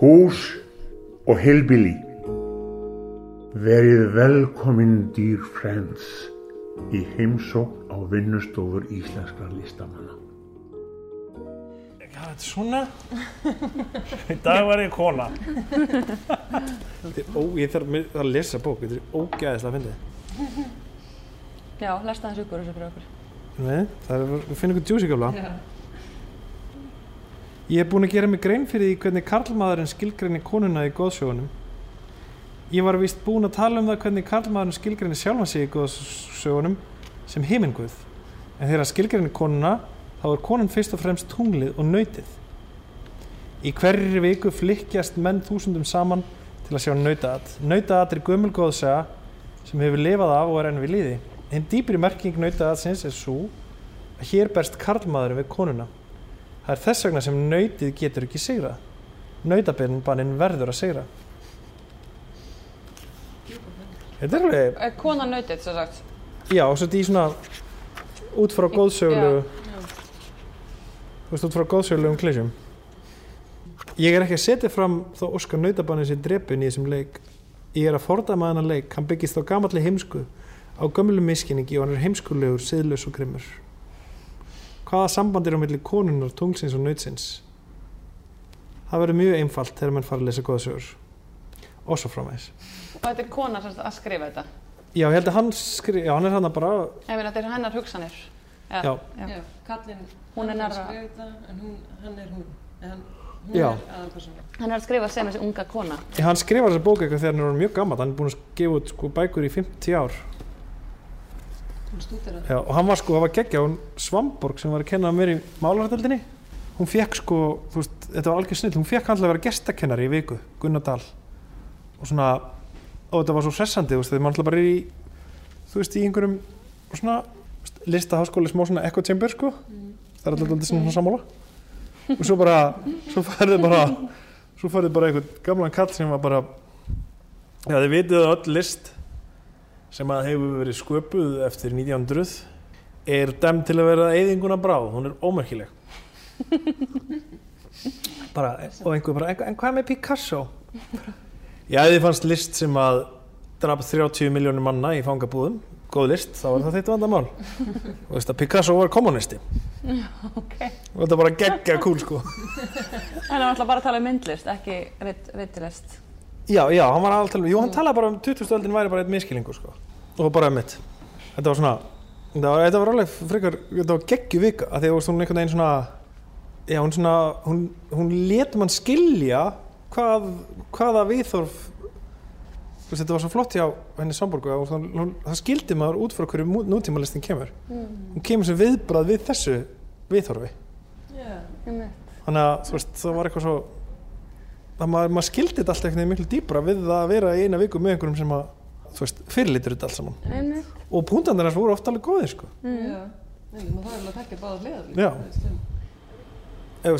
Hús og heilbili. Verið velkomin dýr friends í heimsókn á vinnustofur íslenskra listamanna. Þetta er svona. Í dag var ég kona. Þetta ó, ég þarf að- að lesa bók, þetta er ógæðislega að fyndið. Já, lesta hans upp úr þessu fyrir okkur. Nei, það er, finnum eitthvað djúsi gafla. Ég er búinn að gera mig grein fyrir því hvernig karlmaðurinn skilgreinir konuna í góðsögunum. Ég var vist búinn að tala um það hvernig karlmaðurinn skilgreinir sjálfan sig í góðsögunum sem heiminguð. En þegar skilgreinir konuna, þá er konan fyrst og fremst tunglið og nautið. Í hverri viku flikkjast menn þúsundum saman til að sjá nautaat. Nautaat er gömul góðsaga sem hefur lifað af og er enn við líði. Hinn dýpri merking nautaatsins er svo að hér berst karlmaðurinn við konuna. Það er þess vegna sem nautið getur ekki sigrað. Nautabannin verður að sigra. Þetta er alveg, Er konan nautið, svo sagt? já, svo þetta í svona út frá góðsögulegu, Já. þú veist, út frá góðsögulegum klísjum. Ég er ekki að setja fram þó Óskar nautabannin sér drepun í þessum leik. Ég er að fordæma þennan leik, hann byggist á gamalli heimsku, á gömlu miskinningi og hann er heimskulegur, siðlaus og grimmur. Hvaða samband er á milli konunar, tunglsins og nautsins? Það verður mjög einfalt þegar mann fara að lesa góða sögur. Og svo framvegis. Og þetta er kona sem að skrifa þetta. Já, ég held að hann skri... Já, hann er hann bara... Ég meina, þetta er hennar hugsanir. Já. já. Já, kallinn, Hún er hann nærra- að skrifa þetta, en hún, hann er hún. En hann, hún Já. er. Hann er að skrifa sem þessi unga kona. Hann skrifar þessa bók eitthvað þegar hann er mjög gammal. Hann er búinn að gefa út sko, bækur í 50 ár. Já, og hann var sko, það var geggja, hún Svamborg sem var að kenna mér í málarhaldinni. Hún fekk sko, þú veist, þetta var algjör snill, hún fekk til að vera gestakennari í viku, Gunnar Dahl. Og svona, og þetta var svo hressandi, þú veist, þegar maður alltaf bara er í, þú veist, í einhverjum svona listaháskóli smá svona echo chamber sko. Það er alltaf alltaf svona sammála. Og svo bara, svo færði bara, svo færði bara einhvern gamlan kall sem var bara, já þið vitið öll list sem að hefur verið sköpuð eftir 1900 er dæm til að vera eyðinguna bráð, hún er ómerkileg bara, og einhver bara, en, en hvað með Picasso? Já, þið fannst list sem að draf 30 miljónir manna í fangabúðum góð list, þá var það þitt vandamál og veist að Picasso var kommunisti Ok. og þetta bara geggja kúl sko Hann er alltaf bara að tala um myndlist, ekki rit- ritilist. Já, já, hann var alltaf, jú, hann talaði bara um 20. öldin væri bara eitt miskilingur, sko. Og bara um mitt. Þetta var svona, þetta var, þetta var alveg frekar, þetta var geggju vika, að því að hún einhvern veginn svona, já, hún svona, hún, hún letum hann skilja hvað, hvaða viðþorf, þetta var svo flott hjá henni Samborgu, það skildi maður út frá hverju nútímalistin kemur. Hún kemur sem viðbrað við þessu viðþorfi. Já. Þannig að, veist, það var eitthvað svo, það maður, maður skildi þetta alltaf miklu dýbra við það að vera í eina viku með einhverjum sem að, þú veist, fyrirlítur þetta allt saman. Einmitt. Og púntandir hans voru ofta alveg góðir, sko. Já. Nei, maður þarf alveg að tekja báða hliðar.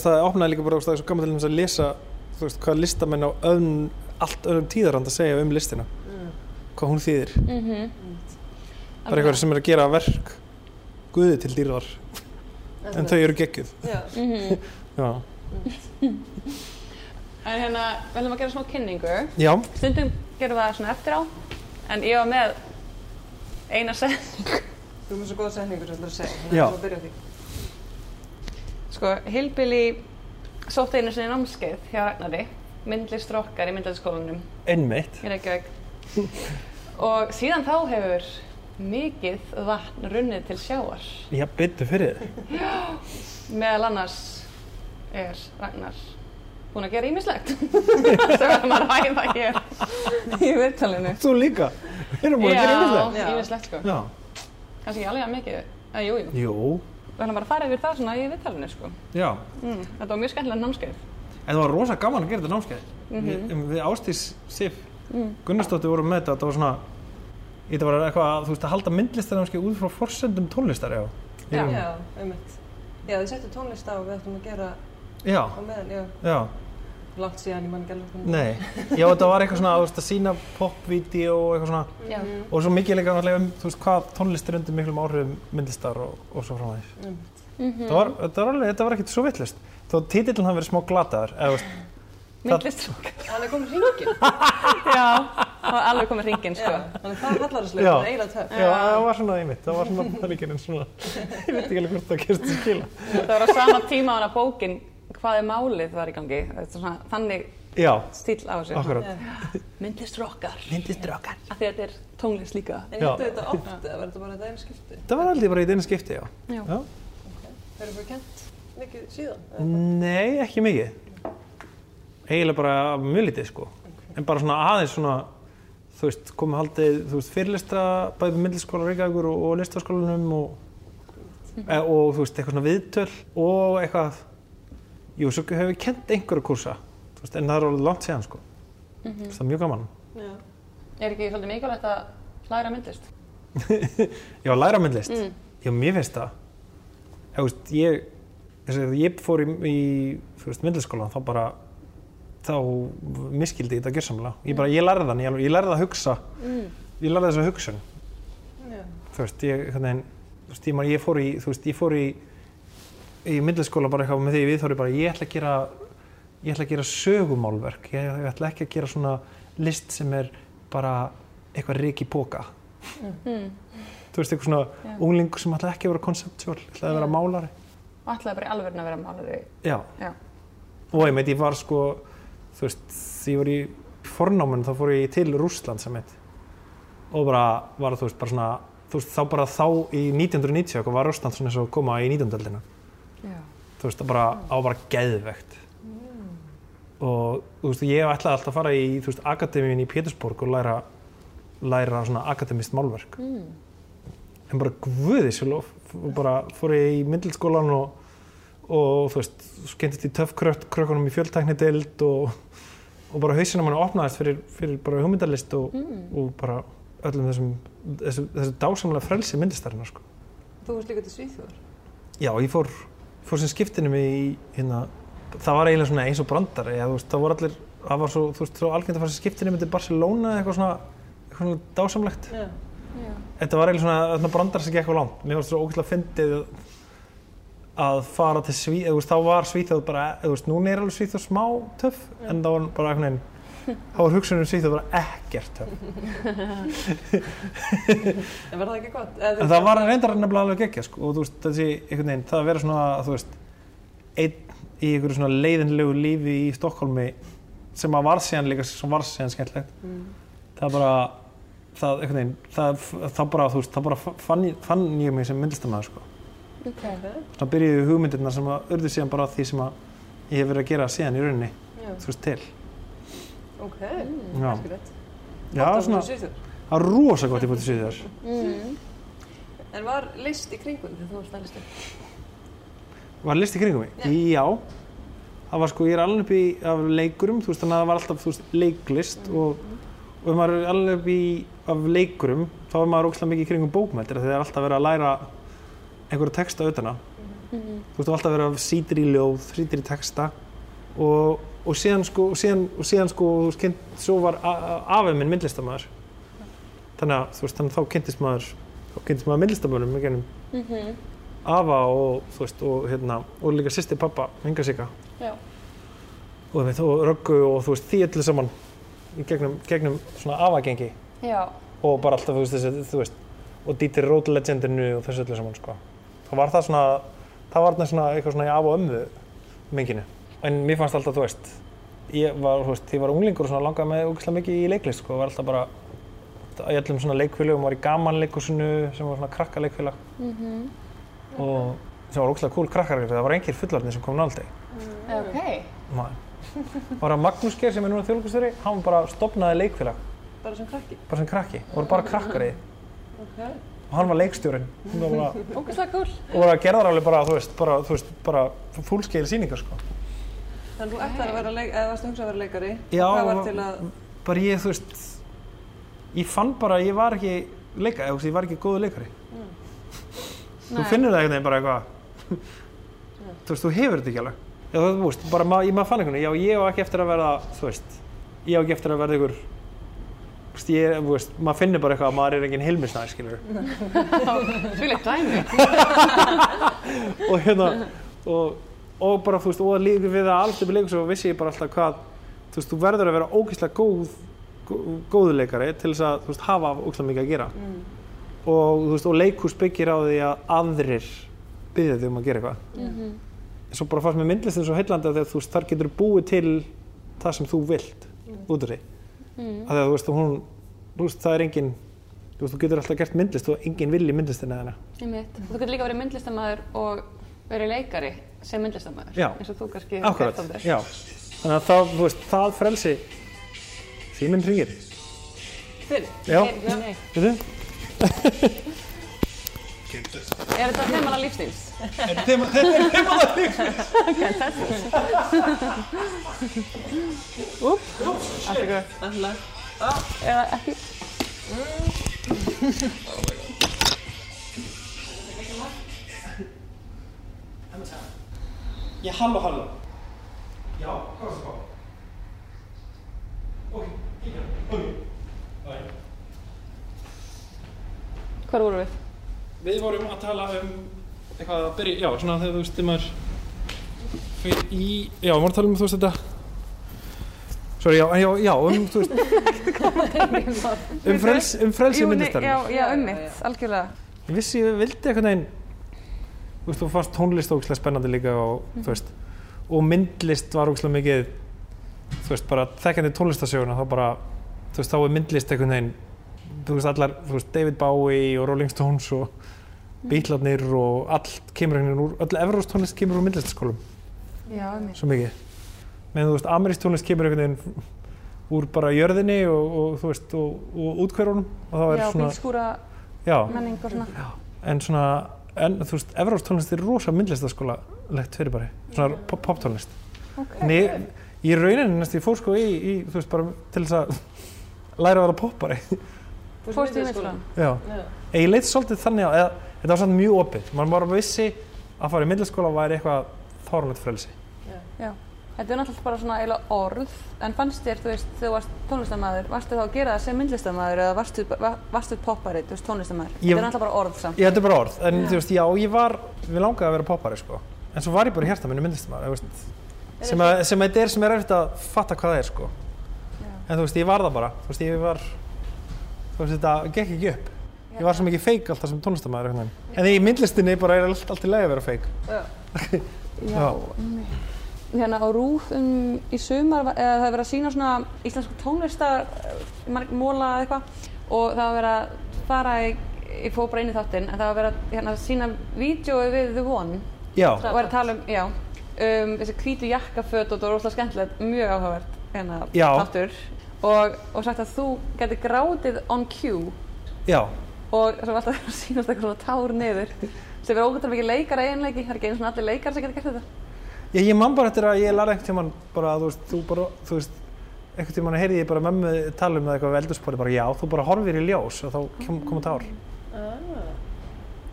það opnaði líka bara, það er svo gaman til þess að lesa, þú veist, hvað listamenn á öðn, allt öðrum tíðarand að segja um listina, Mm. hvað hún þýðir. Mhm. Það er eitthvað sem er að gera verk guði til dýrðar, en þau eru geggjuð. Já. Mhm. Já. En hérna, við ætlum að gera smá kynningu. Já, Stundum gerum við það svona eftir á, en ég var með eina setning. Þú erum svo góða setningur sem þú ætlar að segja. Já. Þannig að þú byrja því. Sko, Hilbili sótt einu sinni námskeið hjá Ragnari, myndlistrokkar í myndlistaskólanum Reykjavík. Og síðan þá hefur mikið vatn runnið til sjáar. Já, byttu fyrir þið. Meðal annars er Ragnar búinn að gera ímislegt. Það verður maður að hæfa hér í viðtalinu. Þú líka. Við erum búin að gera það. Já, ímislegt sko. Já. Kannski ekki alveg að mikið, eða jú, jú. Jú. Við ætlum bara að fara yfir það svona í viðtalinu sko. Já. Mm, þetta var mjög skemmtilega námskeið. En það var rosa gaman að gera þetta námskeið. við, við Ástís Sif, Gunnarsdóttir vorum með þetta það var svona, þetta var eitthvað, þú veist, að halda myndlistarnámskeið út frá forsendum tónlistar, já. Já. Já, einmitt. Já, þið settu tónlist á og við ættum að gera Já, á meðan, já. já, Langt síðan, ég man ekki alveg hvernig. nei. Já, þetta var eitthvað svona, þú veist, að sína popvídeó og eitthvað svona, Já. og svo mikið líka náttúrulega um, þú veist, hvað tónlist er undir miklum áhrifum myndlistar og, og svo frá því. Einmitt. Mhm. Það var, þetta var alveg, þetta var ekkert svo vittlust. Þó títillin hafi verið smá glataður, eða, þú veist, myndlistrókar. Hann er komið hringin. Já, það var alveg komið hringin, sko. Já, þannig það er hallarislega, Já. það er eiginlega töff. Já, það var svona einmitt, það var svona þannig en svona, ég veit ekki alveg hvort það gerst að skila. Það var á sama tíma á hana bókin hvað er málið var í gangi. Þetta er Svona, þannig Já, stíl á þessu. akkurat. Myndlistrókar. Myndistrákar. Af því að þetta er tónlist líka. En hittu þetta oft eða verður þetta bara þetta einu skipti? Það var aldrei bara í einu skipti, já. Já. já. Hefur þú kent mikið síðan? Nei, ekki mikið. Eiginlega bara mjög lítið, sko. En bara svona aðeins svona, þú veist, komið haldið, þú veist, fyrirlista bæði með myndliskóla Reykjavíkur og, og listaskólanum og, e, og, þú veist, eitthvað svona viðtöl og eitthvað, jú, svo hefur við kent einhverja kursa, þú veist, en það er alveg langt síðan, sko. Þú veist, það er mjög gaman. Já. Er ekki svolítið mikilvægt að hlæra myndlist? Já, læra myndlist. Mm. Já, mér finnst það. Þú veist, ég, þess að ég fór í, í myndliskólan, þá bara, þá miskildi ég þetta gjörsamlega. Ég bara, ég lærði þann, ég, ég lærði að hugsa, Mm. ég lærði þessa hugsun. Já. Þú veist, ég, hvernig, þú veist, ég, man, ég fór í, þú veist, ég fór í, í myndliskóla bara eitthvað með því við þóri bara, ég ætla að gera, ég ætla að gera sögumálverk, ég, ætla ekki að gera svona list sem er bara eitthvað rík í póka. Mm. Þú veist, eitthvað svona Já. unglingur sem ætla ekki að vera konceptuál, ætla að vera málari. Og ætlaði bara í alveg að vera málari. Já. Já. Og ég meit, ég var sko, þú veist, því ég var í fornáminn, þá fór ég til Rússland sem heit. Og bara var, þú veist, bara svona, þú veist, þá bara þá í 1990 eitthvað var Rússland svona eins og koma í 19. öldina. Já. Þú veist, það bara, á bara geðvegt. Og, þú veist, ég ætlaði alltaf að fara í, þú veist, akademíun í Pétursborg og læra, læra svona akademist málverk. Mm. en bara guði sér lof og bara fór ég í myndilskólan og, og þú veist skemmtist í töff krökkunum í fjöldtækni deild og, og bara hausina mann opnaðist fyrir, fyrir bara hugmyndalist og, Mm. og bara öllum þessum þessu, þessu dásamlega frelsi myndlistarinnar sko. Þú varst líka til Svíþjóðar. já, ég fór, fór sem skiptinu mig í hérna, það var eiginlega svona eins og brandar eða, þú veist, það voru allir, það var svo, þú veist, svo algengt að fara sem skiptinu mig til Barcelona eða eitthvað svona, eitthvað svona dásamlegt Já. Já. Þetta var eiginlega svona, svona brandar sem gekk eitthvað langt. Mér fannst svo ógeðslega fyndið að fara til Svíð, þá var Svíþjóð bara, eða þú veist, núna er alveg Svíþjóð smá töff, en það var bara veginn, þá var hugsunum Svíþjóð bara ekkert töff. En var það ekki gott? En það var reyndar nefnilega alveg geggja, sko, og þú veist, þessi, einhvern veginn, það að vera svona, þú veist, einn í einhverju svona leiðinlegu lífi í Stokkólmi, sem að var síðan líka, sem var síðan skemmtilegt, Mm. það bara, það, einhvern veginn, það, það bara, þú veist, það bara fann, fann ég mig sem myndlistamæður, sko. Ok. Ok. Svona byrjuðu hugmyndirnar sem að urðu síðan bara því sem að ég hef verið að gera síðan í rauninni, Já. þú veist, til. Ok. Mm. Já, Skilett. já svona, það er rosa gott í bútið sviðar. Mm. En var list í kringum þegar þú varst að lista? Var list í kringum mig? Já. Það var sko, ég er alveg upp í af leikurum, þú veist, þannig að það var alltaf, þú veist, leiklist og, og ef maður er alveg upp í af leikurum, þá er maður ógslag mikið í kringum bókmæltir, þegar það er alltaf verið að læra einhverja texta auðvitað. Mm. Þú veist, það er alltaf verið að sýtir í ljóð, sýtir í texta og, og síðan sko, og síðan, og síðan sko, þú veist, kynnt, svo var afið minn myndlistamæður. Þannig að, þú veist, þannig að þá kynntist maður, þá kynntist maður myndlistamönnum í gennum Mhm. afa og, þú veist, og hérna, og líka sýsti pappa, Inga Sika Já. og, við, og Röggu og þú veist, því öllu saman í gegnum, gegnum svona afagengi Já. og bara alltaf, þú veist, þessi, þú veist og Dieter Roth legendinu og þessu öllu saman, sko. Það var það svona, það var þarna svona eitthvað svona í af og ömmu menginu. En mér fannst alltaf, þú veist, ég var, þú veist, ég var unglingur og langaði með ógeðslega mikið í leiklist, sko, var alltaf bara í öllum svona leikfélögum, var í gamanleikusinu sem var svona krakkaleikfélag Mhm. og sem var ógeðslega cool krakkar, það var engir fullarnir sem kom náldeg. Ok. Maður. Var að Magnús Geir sem er núna þjóðlugustjóri, hann bara stopnaði leikfélag, Bara sem krakki? bara sem krakki, voru bara krakkar í því. Ok. og hann var leikstjórinn Hann var bara, Ógæslega cool. og var að gera þar alveg bara, þú veist, bara, bara fullskeil sýningar, sko. Þannig þú ætlar að vera leik, eða varst að hugsa að vera leikari? Já, Og Hvað var og- til að, Bara ég, þú veist, ég fann bara að ég var ekki leika, eða, þú veist, ég var ekki góðu leikari. Þú finnur það einhvern veginn bara eitthvað, þú veist, þú hefur þetta ekki alveg. Já, þú veist, bara ma ég maður fann einhvern veginn, já, ég á ekki eftir að verða, þú veist, ég á ekki eftir að verða ykkur, þú veist, ég, þú veist, maður finnur bara eitthvað að maður er enginn hilmisnæð, skilur. Dæmi. og bara þú veist og líka við að allt upp í leikus og vissi ég bara alltaf hvað þú veist, þú verður að vera ógeðslega góð gó- góðuleikari til þess að þú veist, hafa ógeðslega mikið að gera Mm. og, þú veist, og leikhús byggir á því að aðrir byggja þig um að gera eitthvað Mhm. svo bara fannst mér myndlistin svo heillandi að þú veist, þar getur búið til það sem þú vilt út af því Mm. að þú veist, hún, þú veist, það er engin þú veist, þú getur alltaf gert myndlist og engin vilji myndlistina þeirna Einmitt. Þú getur líka verið myndlistamæður og verið leikari sem myndlistamæður. Eins og þú kannski Akkurat, þannig að það, þú veist, það frelsi síminn hringir Fyrir? Já. Nei. veitu? Er þetta þemala lífstíls? Þetta er þemaða Allt ykkur. Alltaf. Eða ekki? Já, halló, halló Já, hvað er það? Ok, kíkja, ok Hvar voru við? Við vorum að tala um eitthvað að byrja, já, svona þegar þú veist, þegar maður fyrir í, já, við vorum að tala um, þú veist, þetta Sorry, já, já, já, um, þú veist, um frels, um frelsi myndlistar Já, já, ummitt, já. algjörlega. Ég vissi, ég vildi eitthvað neginn Þú veist, þú fannst tónlist ógæslega spennandi líka og, þú veist, og myndlist var ógæslega mikið þú veist, bara þekkjandi tónlistasöguna þá bara, þú veist, þá er myndlist eitthvað neginn, þú veist, allar þú veist, David Bowie og Rolling Stones og Beatlarnir og allt kemur einhvern veginn úr, öll Evróst tónlist kemur úr myndlistaskólum, Já, ummitt. svo mikið. Menn þú veist, amerísk tónlist kemur einhvern veginn úr bara jörðinni og, og þú veist, og, og útkverunum og þá er Já, svona, bílskúra já, menning og svona. en svona en þú veist, Evróst tónlist er rosa myndlistaskóla legt fyrir bara, svona pop, pop tónlist Ok. en ég, í rauninni næst ég fór sko í, í þú veist, bara til þess að læra að vera poppari Þú Fórst í myndlistaskólann? myndskólan? já, Já. en ég leit svolítið þannig eða, þetta var svona mjög opið, mann bara vissi að fara í myndlistaskóla væri eitthvað þárlegt frelsi Já. Þetta er náttúrulega bara svona eiginlega orð, en fannst þér, þú veist, þú varst tónlistamæður, varstu þá að gera það sem myndlistamæður eða varstu, va- varstu poppari, þú veist, tónlistamæður? Þetta er náttúrulega bara orð samt. ég þetta er bara orð, en þú veist, já, ég var við langaði að vera poppari sko. En svo var ég bara í hjarta minni myndlistamæður sem, að, sem þetta er sem er eftir að fatta hvað það er sko. Já. en þú veist, ég var það bara þú veist, ég var þú veist, þetta gekk ekki upp. Ég var svo mikið feik alltaf sem tónlistamæður en í myndlistinni bara er allt, allt í. Hérna á Rúf um, í sumar, eða það er verið að sína svona íslensku tónlistar, eh, móla eða eitthvað og það var verið að fara í, ég fór bara inn í þáttinn, en það var verið að hérna, sína vídjói við The One. Já, og var að tala um, já, um þessi hvítu jakkaföt og það var rosalega skemmtilegt, mjög áhugavert hérna þáttur. Og, og sagt að þú geti grátið on cue. Já, og svo var alltaf að sýnast eitthvað svona tár niður sem er ógættur mikið leikara eiginleiki, það er ekki einu svona allir leikar sem geta gert þetta. Ég, ég man bara eftir að ég lærði einhvern tímann bara, þú veist, þú bara, þú veist einhvern tímann heyrði ég bara mömmu tala um það eitthvað við eldurspori, bara já, þú bara horfir í ljós og þá kom, koma tár Ah.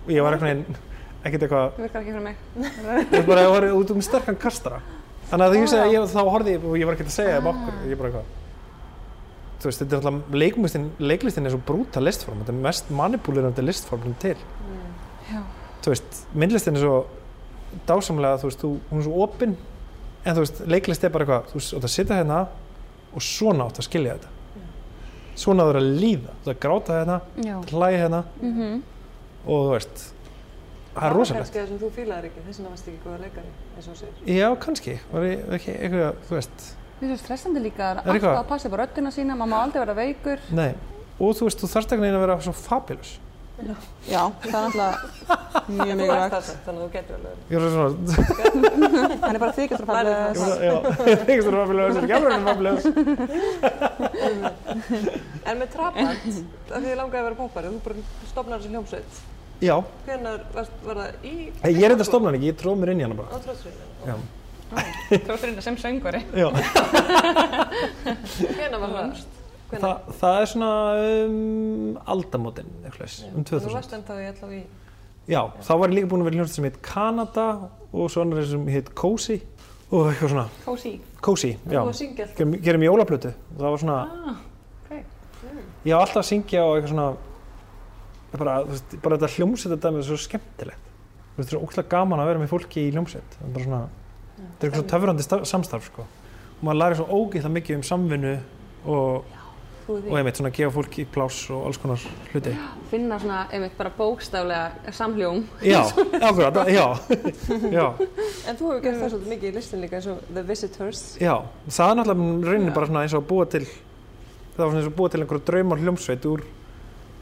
og ég var einhvern veginn ekkert eitthvað, Það virkar ekki fyrir mig. ég var bara að horfa út um sterkan kastara þannig að þú veist að ég, þá horfði ég og ég var ekkert að segja um okkur, ég bara eitthvað þú veist, þetta er alltaf leiklistin, leiklistin er svo brúta listform, þetta er mest manipulirandi listform til Já. þú veist, myndlistin er svo dásamlega, þú veist, þú, hún er svo opinn en þú veist, leiklist er bara eitthvað þú veist, þú átt að sitja hérna og svona átt að skilja þetta. Svona þú er að líða, þú átt að gráta hérna hlæja hérna Mm og þú veist það er rosalegt. kannski það sem þú fílaðir ekki, þess vegna varst ekki góða leikari, eins og þú segir. já, kannski, var ég ekki eitthvað, þú veist. Mér finnst stressandi líka að Er alltaf að passa upp á röddina sína, maður má aldrei vera veikur. nei, og þú veist, þú þarft að Já, það er alltaf mjög Þú það samt, þannig að þú getur alveg. ég var svona, Hann er bara þykastur að Lærðu falla. ég var, já, ég ekki svona fabulous, ég er alveg fabulous En með Trabant, af því þið langaði að vera poppari, þú bara stopnar þessi hljómsveit. já, Hvenær varst, var það í... ég er þetta stofnan ekki, ég tróð mér inn í hana bara Á tróðsveinu. já, Tróðurinn sem söngvari. já. Hvenær var það? Þa, það er svona um, aldamótin, eitthvað, um Þú 2000 varst ennþá í allavega í... Já, þá var ég líka búin að vera í hljómsveit sem heit Canada og svo annar sem heit Cozy og eitthvað svona, Kósi. Cozy, já, Þú var að syngja alltaf. gerum, gerum jólaplötu. Og það var svona, Ah, ok. ég var alltaf að syngja og eitthvað svona, bara, þú veist, bara þetta hljómsveit þetta er svo skemmtilegt, þú veist, það er svo ókslega gaman að vera með fólki í hljómsveit, það er bara svona, þetta er eitthvað töfrandi sta- samstarf, sko, og maður læri svo ógeðslega mikið um samvinnu og, Þú og einmitt svona gefa fólki pláss og alls konar hluti finna svona, einmitt, bara bókstaflega samhljóm. já, akkurat, já já, En þú hefur gert það svolítið mikið í listin líka eins og The Visitors. já, það er náttúrulega rauninni Já. bara svona eins og að búa til það var svona eins og að búa til einhverju draumar hljómsveit úr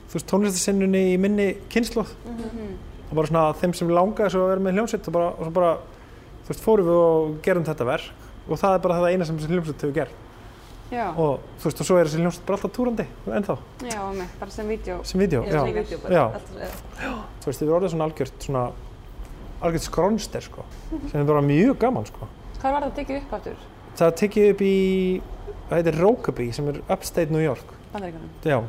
þú veist tónlistasinnunni í minni kynnslóð Mhm. og bara svona þeim sem langaði svo að vera með hljómsveit og, bara, og svo bara, þú veist, fórum við og gerum þetta verk og það er bara það eina sem hljómsveit hefur gert Já, og þú veist, og svo er þessi hljómsveit bara alltaf túrandi ennþá, já, einmitt, bara sem vídeo. sem vídeo, Já, já, í. Já. Þú veist, þið er orðið svona algjört svona, algjört skrónster, sko sem er bara mjög gaman, sko. Hvað var það að tekið upp áttur? það tekið upp í, það heitir Rokaby sem er upstate New York. Já,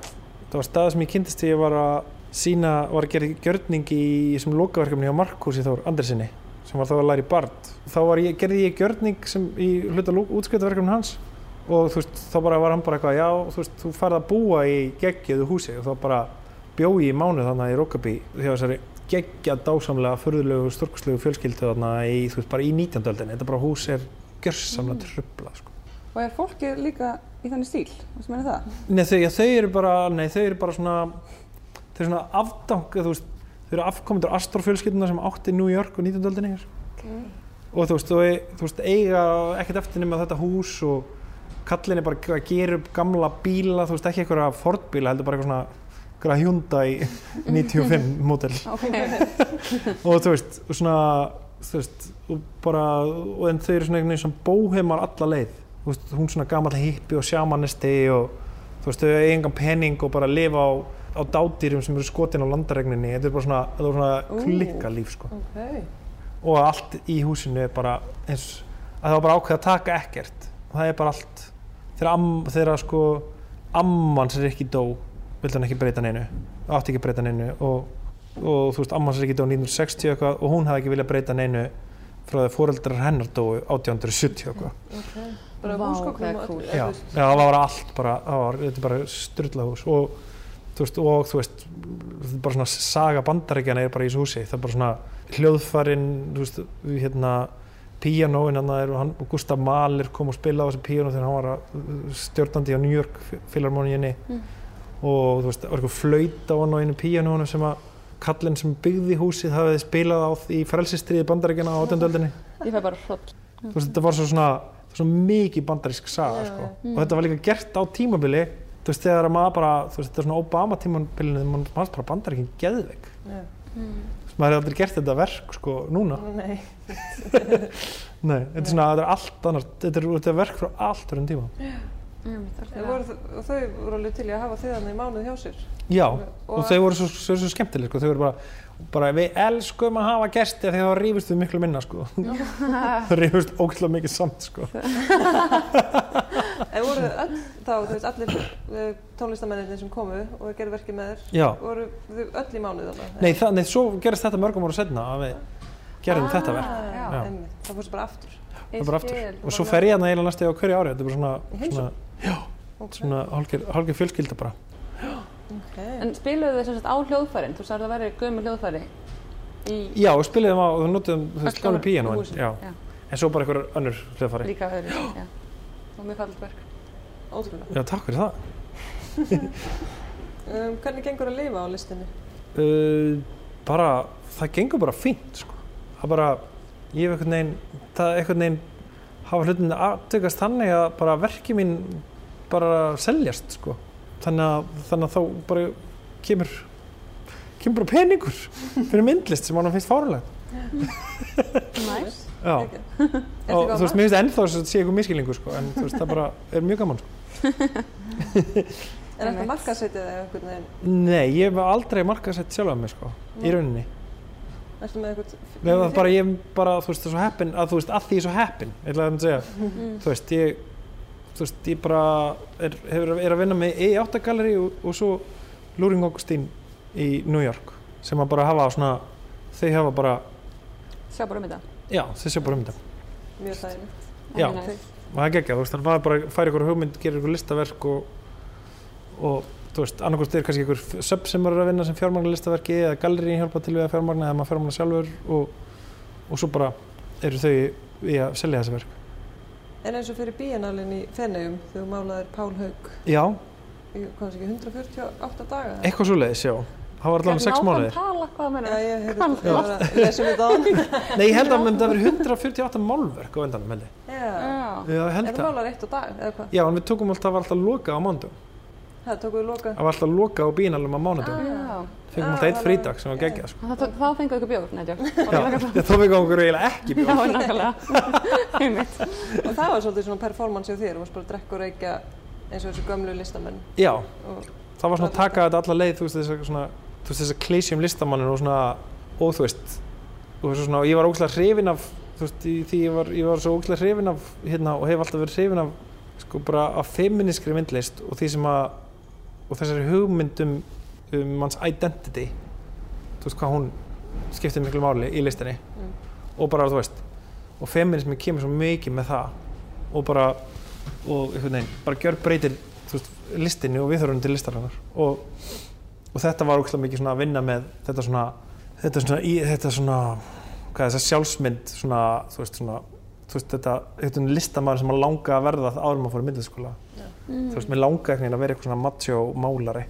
það var stað sem ég kynntist þegar ég var að sína, var að gera gjörning í sem lokaverkefni á Markúsi Þór Andersinni sem var þá að læra í Bard. Þá ég, gerði ég gjörning sem í hluta útskiptaverkefni hans og þú veist, þá bara var hann bara eitthvað já, þú veist, þú farð að búa í geggjöðu húsi og þá bara bjói ég í mánuð þannig í Rokaby hjá þessari geggja dásamlega förðulegu stórkuslegu fjölskyldu þarna í, þú veist, bara í 19. öldinni þetta bara hús er gjörsamlega tröflað sko. Og er fólkið líka í þannig stíl? Þú meina það? Nei, þau, já, þau eru bara, nei, þau eru bara svona, þau eru svona afdang, þú veist, þau eru afkomendur Astor-fjölskylduna sem átti New York og 19. öldinni hér. Og þú veist, þau, þú veist, eiga ekkert eftir nema þetta hús og kallin er bara að gera upp gamla bíla, þú veist, ekki einhverja Ford-bíla, heldur bara eitthvað svona, Hyundai 95 mótel. Og þú veist, og svona, þú veist, og bara, og en þau eru svona einhvern veginn sem bóheimar alla leið. Þú veist, hún svona gamall hippi og sjámanisti og þú veist, þau eiga engan pening og bara lifa á, á dádýrum sem eru skotin á landaregninni. Þetta er bara svona, er svona klikka líf, sko. Ok. Og allt í húsinu er bara eins, að það var bara ákveð að taka ekkert. Og það er bara allt, þegar, am, þegar sko, amman sem er ekki dó, vildi hann ekki breyta neinu, átti ekki breyta neinu og, og þú veist, amman sem er ekki dó 1960 eitthvað og hún hefði ekki viljað breyta neinu frá því að foreldrar hennar dói 1870 eitthvað. Ok. Bara og cool. Já, já, það var allt bara, það var, þetta er bara styrla hús og þú veist, og þú veist, þetta er bara svona saga bandaríkjana er bara í þessu húsi, það er bara svona hljóðfærin, þú veist, hérna, píanóin hann er, og hann, og Gustaf Mahler kom og spilaði á þessu píanó þegar hann var að- stjórnandi á New York Philharmoníinni Mm. og þú veist, það var eitthvað flöyt á hann á einu píanónu sem að kallinn sem byggði húsið hafið spilað á því í frelsistriði bandaríkjana á 18. öldinni Ég fæ bara hroll. þú veist, þetta var svo svona, svo mikið bandarísk saga, sko. já. og þetta var líka gert á tímabili þú veist, þegar maður bara, þú veist, þetta er svona Obama tímabilinu, maður maður bara bandaríkin geðveik, Já. Mm. Maður hefði aldrei gert þetta verk, sko, núna. Nei. nei, þetta er svona, þetta er allt annars þetta er, þetta er verk frá allt verðum tíma. Voru, þau- og þau voru alveg til í að hafa þið hann í mánuð hjá sér. já, Og- og þau voru svo, svo, svo skemmtileg, sko, þau voru bara bara við elskum að hafa gesti af því þá rífust við miklu minna, sko. Þau rífust ógæslega mikið samt, sko En voru öll, þá, þú veist, allir uh, tónlistamennir sem komu og gerðu verkið með þér, já, voru þau öll í mánuð þannig? nei, það, nei, svo gerist þetta mörgum ára setna að við gerðum þetta verk Ah, Já. Já, einmitt. Það fórst bara aftur. það er bara aftur skil. og svo fer ég hérna eiginlega næstu á hverju ári þetta er bara svona, svona, heimsókn? Ok. svona hálfgerð hálfger fjölskylda bara Ok. En spiluðu þið sem sagt á hljóðfærin? Þú sagði að það væri gömur hljóðfæri í já, og spiliðum á, og notuðum þú veist, píanóin húsin, já. já. en svo bara einhver önnur hljóðfæri líka öðru. Já. Og mjög fallit verk. Ótrúlega. já, takk fyrir það Um, hvernig gengur að lifa á listinni? uh, bara, það gengur bara fínt sko. það bara, ég hef einhvern veginn það einhvern veginn hafa hlutin aðtökast þannig að bara verki mín bara seljast sko. þannig, að, þannig að þá bara kemur kemur bara peningur fyrir myndlist sem hann finnst fárlega Næs. og þú veist, mér finnst ennþá að sé eitthvað miskilningu sko, en þú veist, það bara er mjög gaman sko. Er þetta Einmitt. markaðsetið eða einhvern veginn? Nei, ég hef aldrei markasett sjálf af mig sko, í rauninni Ertu með einhvern... Nei, það er bara, ég er bara, þú veist, það er svo heppin að þú veist, að því er svo heppin, ég ætlaði að segja Mm. þú veist, ég þú veist, ég bara er, hefur, er að vinna með E8 Gallery og, og svo Luring Augustín í New York sem að bara hafa svona þau hafa bara, Sjá bara um þetta. Já, þau sé bara um þetta Mjög þægilegt. Já. Og það er geggjað, þú veist, þannig að maður bara fær ykkur hugmynd, gerir ykkur listaverk og, og þú veist, annarkost er kannski ykkur sub sem eru að vinna sem fjármagna listaverki eða gallerín hjálpa til við að fjármagna eða maður fjármagna sjálfur og, og svo bara eru þau í að selja þessi verk En eins og fyrir bíanalinn í Feneyjum, þegar þú málaðir Pál Haug Já, sé ekki, 148 daga? eitthvað svo leiðis, já. Það var allavega sex mánuðir. tala, hvað Já, meina ég heyrði þetta, ég var að lesa um á. Nei, ég held að það verið 148 málverk á endanum, held ég. Þú það. málar eitt á dag, eða hvað? Já, en við tókum alltaf, var alltaf loka á mándum. Það tókuðu loka. Það var alltaf loka á bínalum á mánudum. já. Fengum Ah, alltaf eitt þannig- frídag sem var geggjað, sko. Þá fengu ykkur bjór, neðjó. Já, ég þó fengum okkur eiginlega ekki bjóð. Og það var svolítið svona performance hjá þér, þú varst bara að drekka og reykja eins og þessu gömlu listamenn. Já, Og, það var svona að taka þetta alla leið, þú veist, þess að svona, þú veist, þess að klísjum listamannin og svona, og þú veist, og þessu svona, og ég var ógæslega hrifin af, þú veist, því ég var, ég var svo ógæslega hrifin af, hérna, og hef alltaf verið hrifin af, sko, bara af feministkri myndlist og því sem að, og þessari hugmyndum um manns identity, þú veist, hvað hún skiptir miklu máli í listinni, og bara, þú veist, og feminismi kemur svo mikið með það, og bara, og einhvern veginn, bara gjör breytir, þú veist, listinni og viðhörunum til listarinnar. Og, og þetta var ógæslega mikið svona að vinna með þetta svona þetta svona, í, þetta svona hvað er þessa sjálfsmynd svona, þú veist svona þú veist þetta, þetta er listamæður sem að langa að verða áður maður fór í myndliskóla Mm. þú veist, mér langa veginn að vera eitthvað svona macho málari.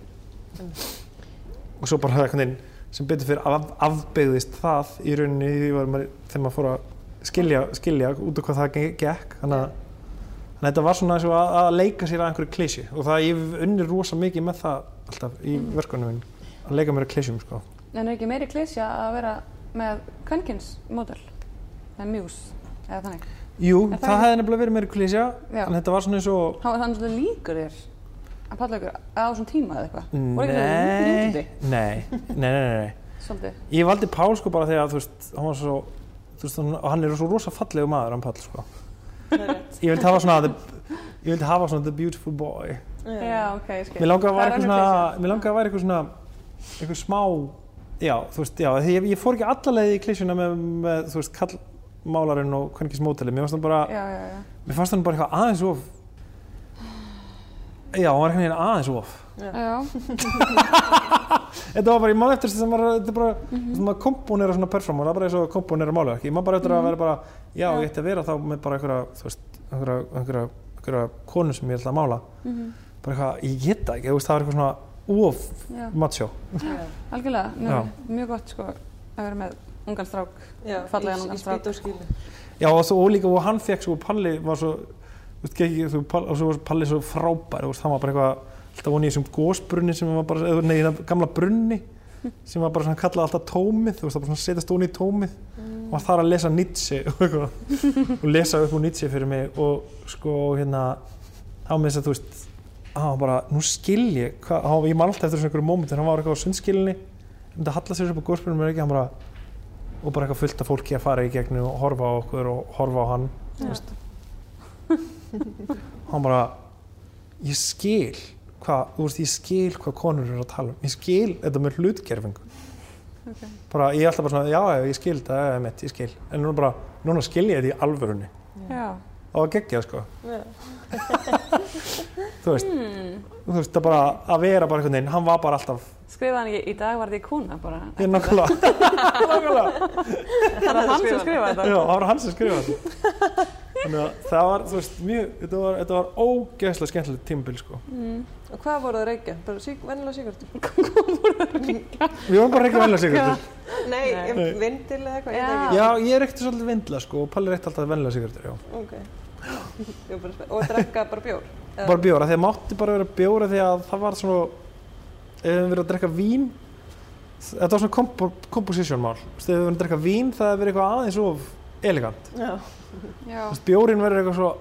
Og svo bara einhvern veginn sem betur fyrir af, afbeigðist það í rauninni maður, þegar maður fór að skilja, skilja út af hvað það ge- gekk. Þannig að, þannig að þetta var svona eins og að, að leika sér að einhverju klísju og það ég unnir rosa mikið með það alltaf í Mm. verkunum að leika mér að klísjum sko. En er ekki meiri klísja að vera með kvenkins módel? eða mjús, eða þannig. Jú, Er það það, hefði nefnilega verið meiri klísja en þetta var svona eins og Há, þannig svolítið líkur þér að palla ykkur á svona tíma eða eitthvað. Nei, það nei, nei, nei, nei. Svolítið. Ég valdi Pál sko bara þegar þú veist, hann var svo, þú veist, hann- og hann er svo rosa fallegu maður, hann Pál sko. Það. Ég vildi hafa svona, the, ég vildi hafa svona the beautiful boy. Já, ok, ég skil. Mér langaði að væri eitthvað svona, mér langaði að væri eitthvað svona, eitthvað smá, já, þú veist, já, því ég, ég fór ekki allalegið í klísjuna með, með, þú veist, kallmálarinn og hvernig mótili, mér fannst hann bara, Já, já, já. mér fannst hann bara eitthvað aðeins of, já, hann var eitthvað aðeins of. Já, Þetta var bara, ég man eftir þess að maður, þetta er bara, mm -hmm. maður komponera svona perform og það er bara eins og komponera málu ekki, maður bara eftir að vera bara, já, Já. ég ætti að vera þá með bara einhverja, þú veist, einhverja, einhverja, einhverja konu sem ég ætla að mála, mhm, bara eitthvað, ég get það ekki, þú veist, það var eitthvað svona of macho. Algjörlega, Já. mjög, mjög gott sko að vera með ungan strák. Í, ungan strák. Já, og svo og líka, og hann fekk svo, Palli var svo, þú veist, ekki, þú, Palli, svo var Palli svo frábær, þú veist, hann var bara eitthvað, alltaf voni í þessum gósbrunni sem var bara, nei, hérna gamla brunni, sem var bara svona kallað alltaf tómið, þú veist, það bara svona setjast onni í tómið og var þar að lesa Nietzsche og eitthvað, og lesa upp úr Nietzsche fyrir mig og sko, hérna, á með þess að, þú veist, hann var bara, nú skil ég, hvað, hann, ég man alltaf eftir svona einhverju mómentin, hann var eitthvað á sundskilinni, um þetta halla sér upp á gósbrunni mér ekki, hann bara, og bara eitthvað fullt af fólki að fara í gegnum og horfa á okkur og horfa á hann veist. hann bara ég skil hvað, þú veist, ég skil hvað konur eru að tala um ég skil þetta með hlutgerfingu Ok. bara, ég er alltaf bara svona, já, ég skil eða mitt, ég skil, en núna bara, núna skil ég þetta í alvörunni, Já. það var geggjað sko, Já. Þú veist Hmm. þú veist, það bara, að vera bara einhvern veginn hann var bara alltaf, Skrifaði hann ekki, í dag var því kona bara. ég nákvæmlega Það var hann sem skrifaði þetta. Já, það var hann sem skrifaði þetta. Þannig að það var, þú veist, mjög, þetta var, þetta var ógeðslega skemmtilegt tímabil, sko. Mm. Og hvað voru það að reykja? Bara sík, vennilega síkartur? Við varum bara ekki velja sigartur. Nei, Nei. Nei. vindil eða eitthvað? Já. Já, ég reykti svolítið vindla, sko, og Palli reykti alltaf velja sigartur, já. ekki. Bara. Og drekka bara bjór? Bara bjóra, því að mátti bara vera bjóra því að það var svona, ef við verið að drekka vín, þetta var svona kompo, composition mál. Þú veist, ef við verið að drekka vín, það verið eitthvað aðeins of elegant. Já. Já. Þú veist, bjórin verður eitthvað svo,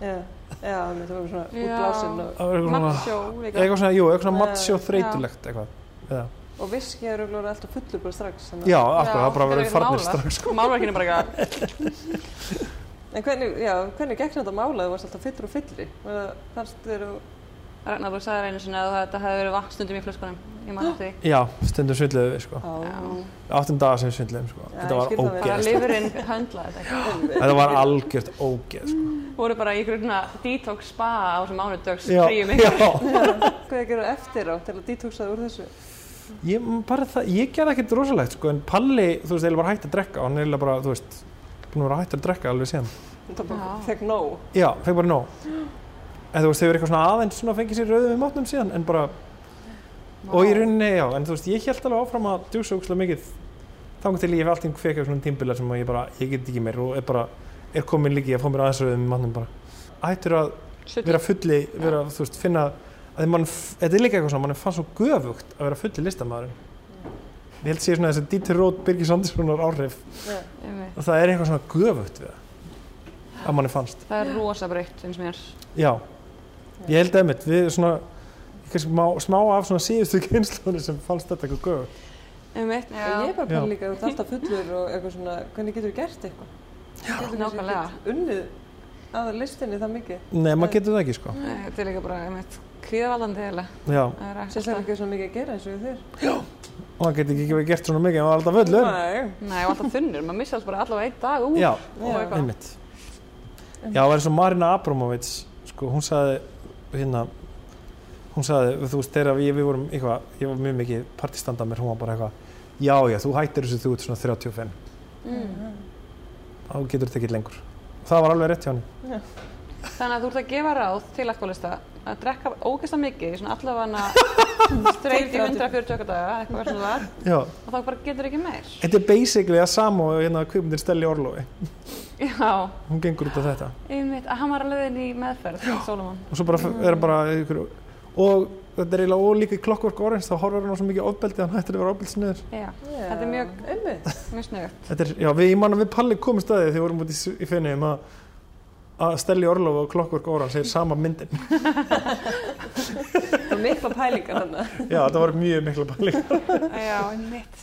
Já. Já, það var svona Já. útblásin og, það verður eitthvað svona, Matsjó líka. eitthvað svona, jú, eitthvað svona Já. matsjó þreytulegt eitthvað. Já, og viski er auðvitað alltaf fullur bara strax. já Já, það bara þeir verið eru farnir strax, sko. Málverkinu bara eitthvað. En hvernig, já, hvernig gekk þetta mála? Þú varst alltaf fyllur og fyllri. Var það- Fannst þér og... Ragnar, þú sagði einu sinni að þetta hefði verið vatn stundum í flöskunum. Ég man eftir því. Já, stundum svindluðu við, sko. Já. áttum dagar sem við svindluðum sko. Já, þetta var skil það ógeð lifurinn höndlaði þetta ekki. þetta var algjört ógeð sko. Voru bara í ykkur svona detox spa á þessum mánudags já, fríum já. Hvað er að gera eftir á til að detoxa úr þessu? Ég, bara það, ég gerði ekkert rosalegt sko, en Palli, þú veist, að er búin að vera hægt að drekka alveg síðan. Fekk nóg. já, fekk bara nóg en þú veist, þau eru eitthvað svona aðeins svona fengið sér rauðum í mátnum síðan en bara, og í rauninni, já en þú veist, ég held alveg áfram að djúsa ógslag mikið þannig til ég hef alltaf fekk eitthvað svona tímbilar sem að ég bara, ég get ekki meir og er bara, er komin líki að fá mér aðeins rauðum í mátnum bara. Hættur að vera fulli, vera, þú veist, finna að því mann, þetta er líka eitthvað svona, mann fann svo göfugt að vera fulli listamæðurinn ég held sé svona þessi Dieter Roth, Birgir Sanderssonar áhrif Já. Einmitt. og það er eitthvað svona göfugt við það að manni fannst Það er rosa breytt, finnst mér. já, ég held að mitt við svona, má, smá af svona síðustu kynnslunni sem fannst þetta eitthvað göfugt Einmitt, ég er bara bara líka, ert alltaf fullur og eitthvað svona, hvernig getur þú gert eitthvað? Já, nákvæmlega. Unnið að listinni það mikið. nei, maður getur það ekki sko Nei, Þetta er líka bara, einmitt, kvíðavaldandi eiginlega. já, Það er ekkert Sérstaklega að- ekki svona mikið að gera eins og þér. Og maður getur ekki verið gert svona mikið en maður er alltaf fullur. Nei. Nei, og alltaf þunnur, maður missa alls bara allavega einn dag út. Já, einmitt. Já, það er eins og Marina Abramovic sko, hún sagði hérna hún sagði, þú veist, þegar við, við vorum eitthvað, ég var mjög mikið partistanda mér, hún var bara eitthvað já, já, þú hættir þessu þú ert svona 35 Mm. þá getur þetta ekki lengur. Það var alveg rétt hjá henni. Þannig að þú ert að gefa ráð til alkoholista að drekka ógeðslega mikið, svona allavega streit í 140 daga, eitthvað verður svona það, já, og þá bara getur ekki meir. þetta er basically að sama og hérna kvipmyndir Stelli Orlofi Já, hún gengur út af þetta einmitt, að hann var að leiðin í meðferð, Solomon. og svo bara er hann bara ykkur, og þetta er eiginlega ólíka í Clockwork Orange þá horfður hann á svo mikið ofbeldi að hann hættir að vera ofbeldsniður Já, Já. Þetta er mjög- Einmitt. mjög er, já, við, ég man að við Palli komum staðið þegar við vorum út í, í fenniðum að að Stelli Orlofi og Clockwork Orange er sama myndin er mikla pælingar hann. já, það var mjög mikla Palli Já, einmitt.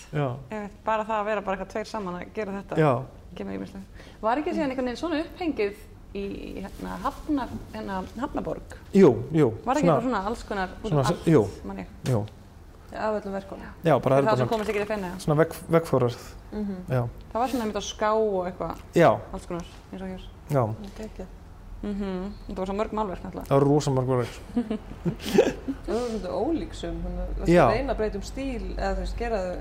Bara það að vera bara eitthvað tveir saman að gera þetta. já, Kemur ímislega. Var ekki síðan einhvern veginn svona upphengið í hérna, hafna, hérna, Hafnaborg? jú, jú Var ekki bara svona alls konar út svona, allt, jú, jú, Af öllum bara það sem svona, komast ekki til fenni. svona veg, vegfórar Mm já, Það var svona einmitt á ská og eitthvað, já, alls konar, eins og hér. Já, -hmm. Mm Það var svo mörg málverk náttúrulega. það var rosa margur Það var svolítið ólíksum. Þannig að það reyna að breyta um stíl eða þú veist, gera þau.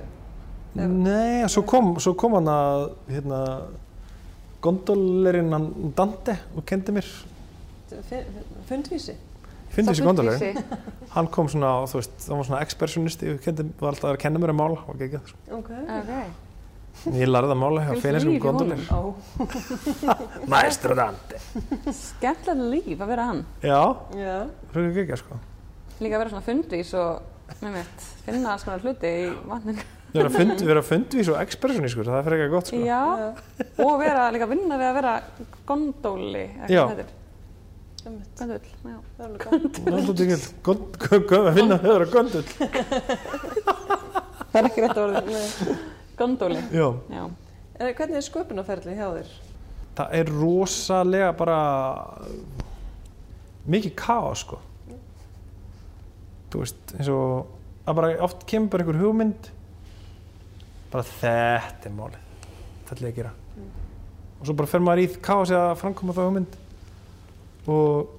Nei, svo kom, svo kom hann að hérna, gondolerinn hann Dante og kendi mér Fundvísi. þessi gondolerinn, Fundvísi. hann kom svona þú veist, það var svona expressionisti og kendi, var alltaf að kenna mér að mála og ekki sko. Ok. Ok. Ég lærði að mála hjá gondoler Ó. Maestro Dante Skemmtilegt líf að vera hann. Já, Já. fyrir ekki sko Líka að vera svona fundvís og með mitt, finna alls konar hluti í vatninu. vera, fund, vera fundvís og expressionískur það er fyrir ekki gott sko Já, og vera líka að vinna við að vera gondóli, Já. eitthvað þetta er. Gondól, já. Það er alveg gott. Það er svolítið ekki gond- gond- gond- að finna höfður að gondul Það er ekki rétt að orðið. Gondóli, Já, já. En hvernig er sköpunarferðli hjá þér? það er rosalega bara mikið kaos sko. Þú veist eins og að bara oft kemur bara einhver hugmynd bara þetta er málið þetta er að gera. Og svo bara fer maður í kaos að framkoma það hugmynd. Og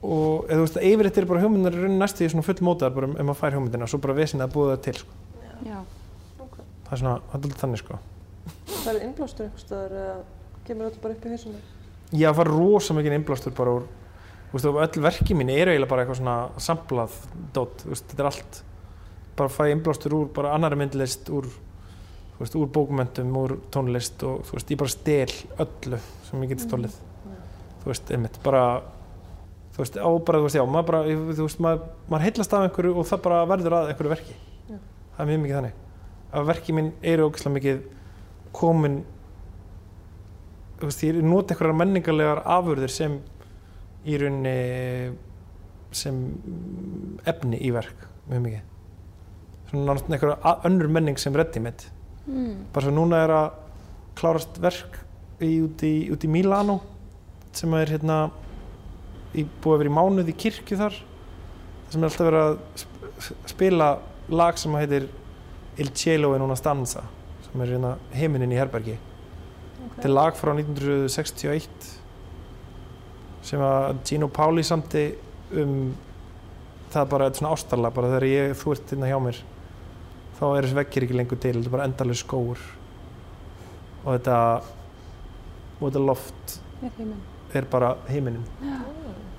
og eða þú veist að yfirleitt er bara hugmyndar í rauninni næstu í svona full mótaðar bara ef maður fær hugmyndina og svo bara vesin að búa það til sko. Já, það er svona, það er alltaf þannig sko. Það er innblástur einhvers staðar eða kemur þetta bara upp í hausinu? ég var rosa mikið innblástur bara úr þú veist, öll verki mín eru eiginlega bara eitthvað svona samplað dót, þú veist, þetta er allt bara fæ innblástur úr bara annari myndlist úr, þú veist, úr bókmöntum úr tónlist og þú veist, ég bara stel öllu sem ég get stólið þú veist, einmitt, bara þú veist, á bara, þú veist, já, maður bara þú veist, maður, maður heillast af einhverju og það bara verður að einhverju verki. Já. það er mjög mikið þannig að verki mín eru ógislega mikið komin þú veist, ég nota einhverjar menningarlegar afurðir sem í rauninni sem efni í verk mjög mikið svona a- önnur menning sem reddi mitt mm. bara svo núna er að klárast verk í, út, í, út í Milano sem er hérna í, búið að vera í mánuð í kirkju þar sem er alltaf verið að sp- spila lag sem heitir Il Cielo in una stanza sem er hérna heiminin í herbergi. Þetta er lag frá 1961 sem að Gino Pauli samti um það er bara þetta svona ástarlag bara þegar ég, þú ert hérna hjá mér þá er þessi vekkir ekki lengur til þetta er bara endalega skóur og þetta og þetta loft er bara heiminin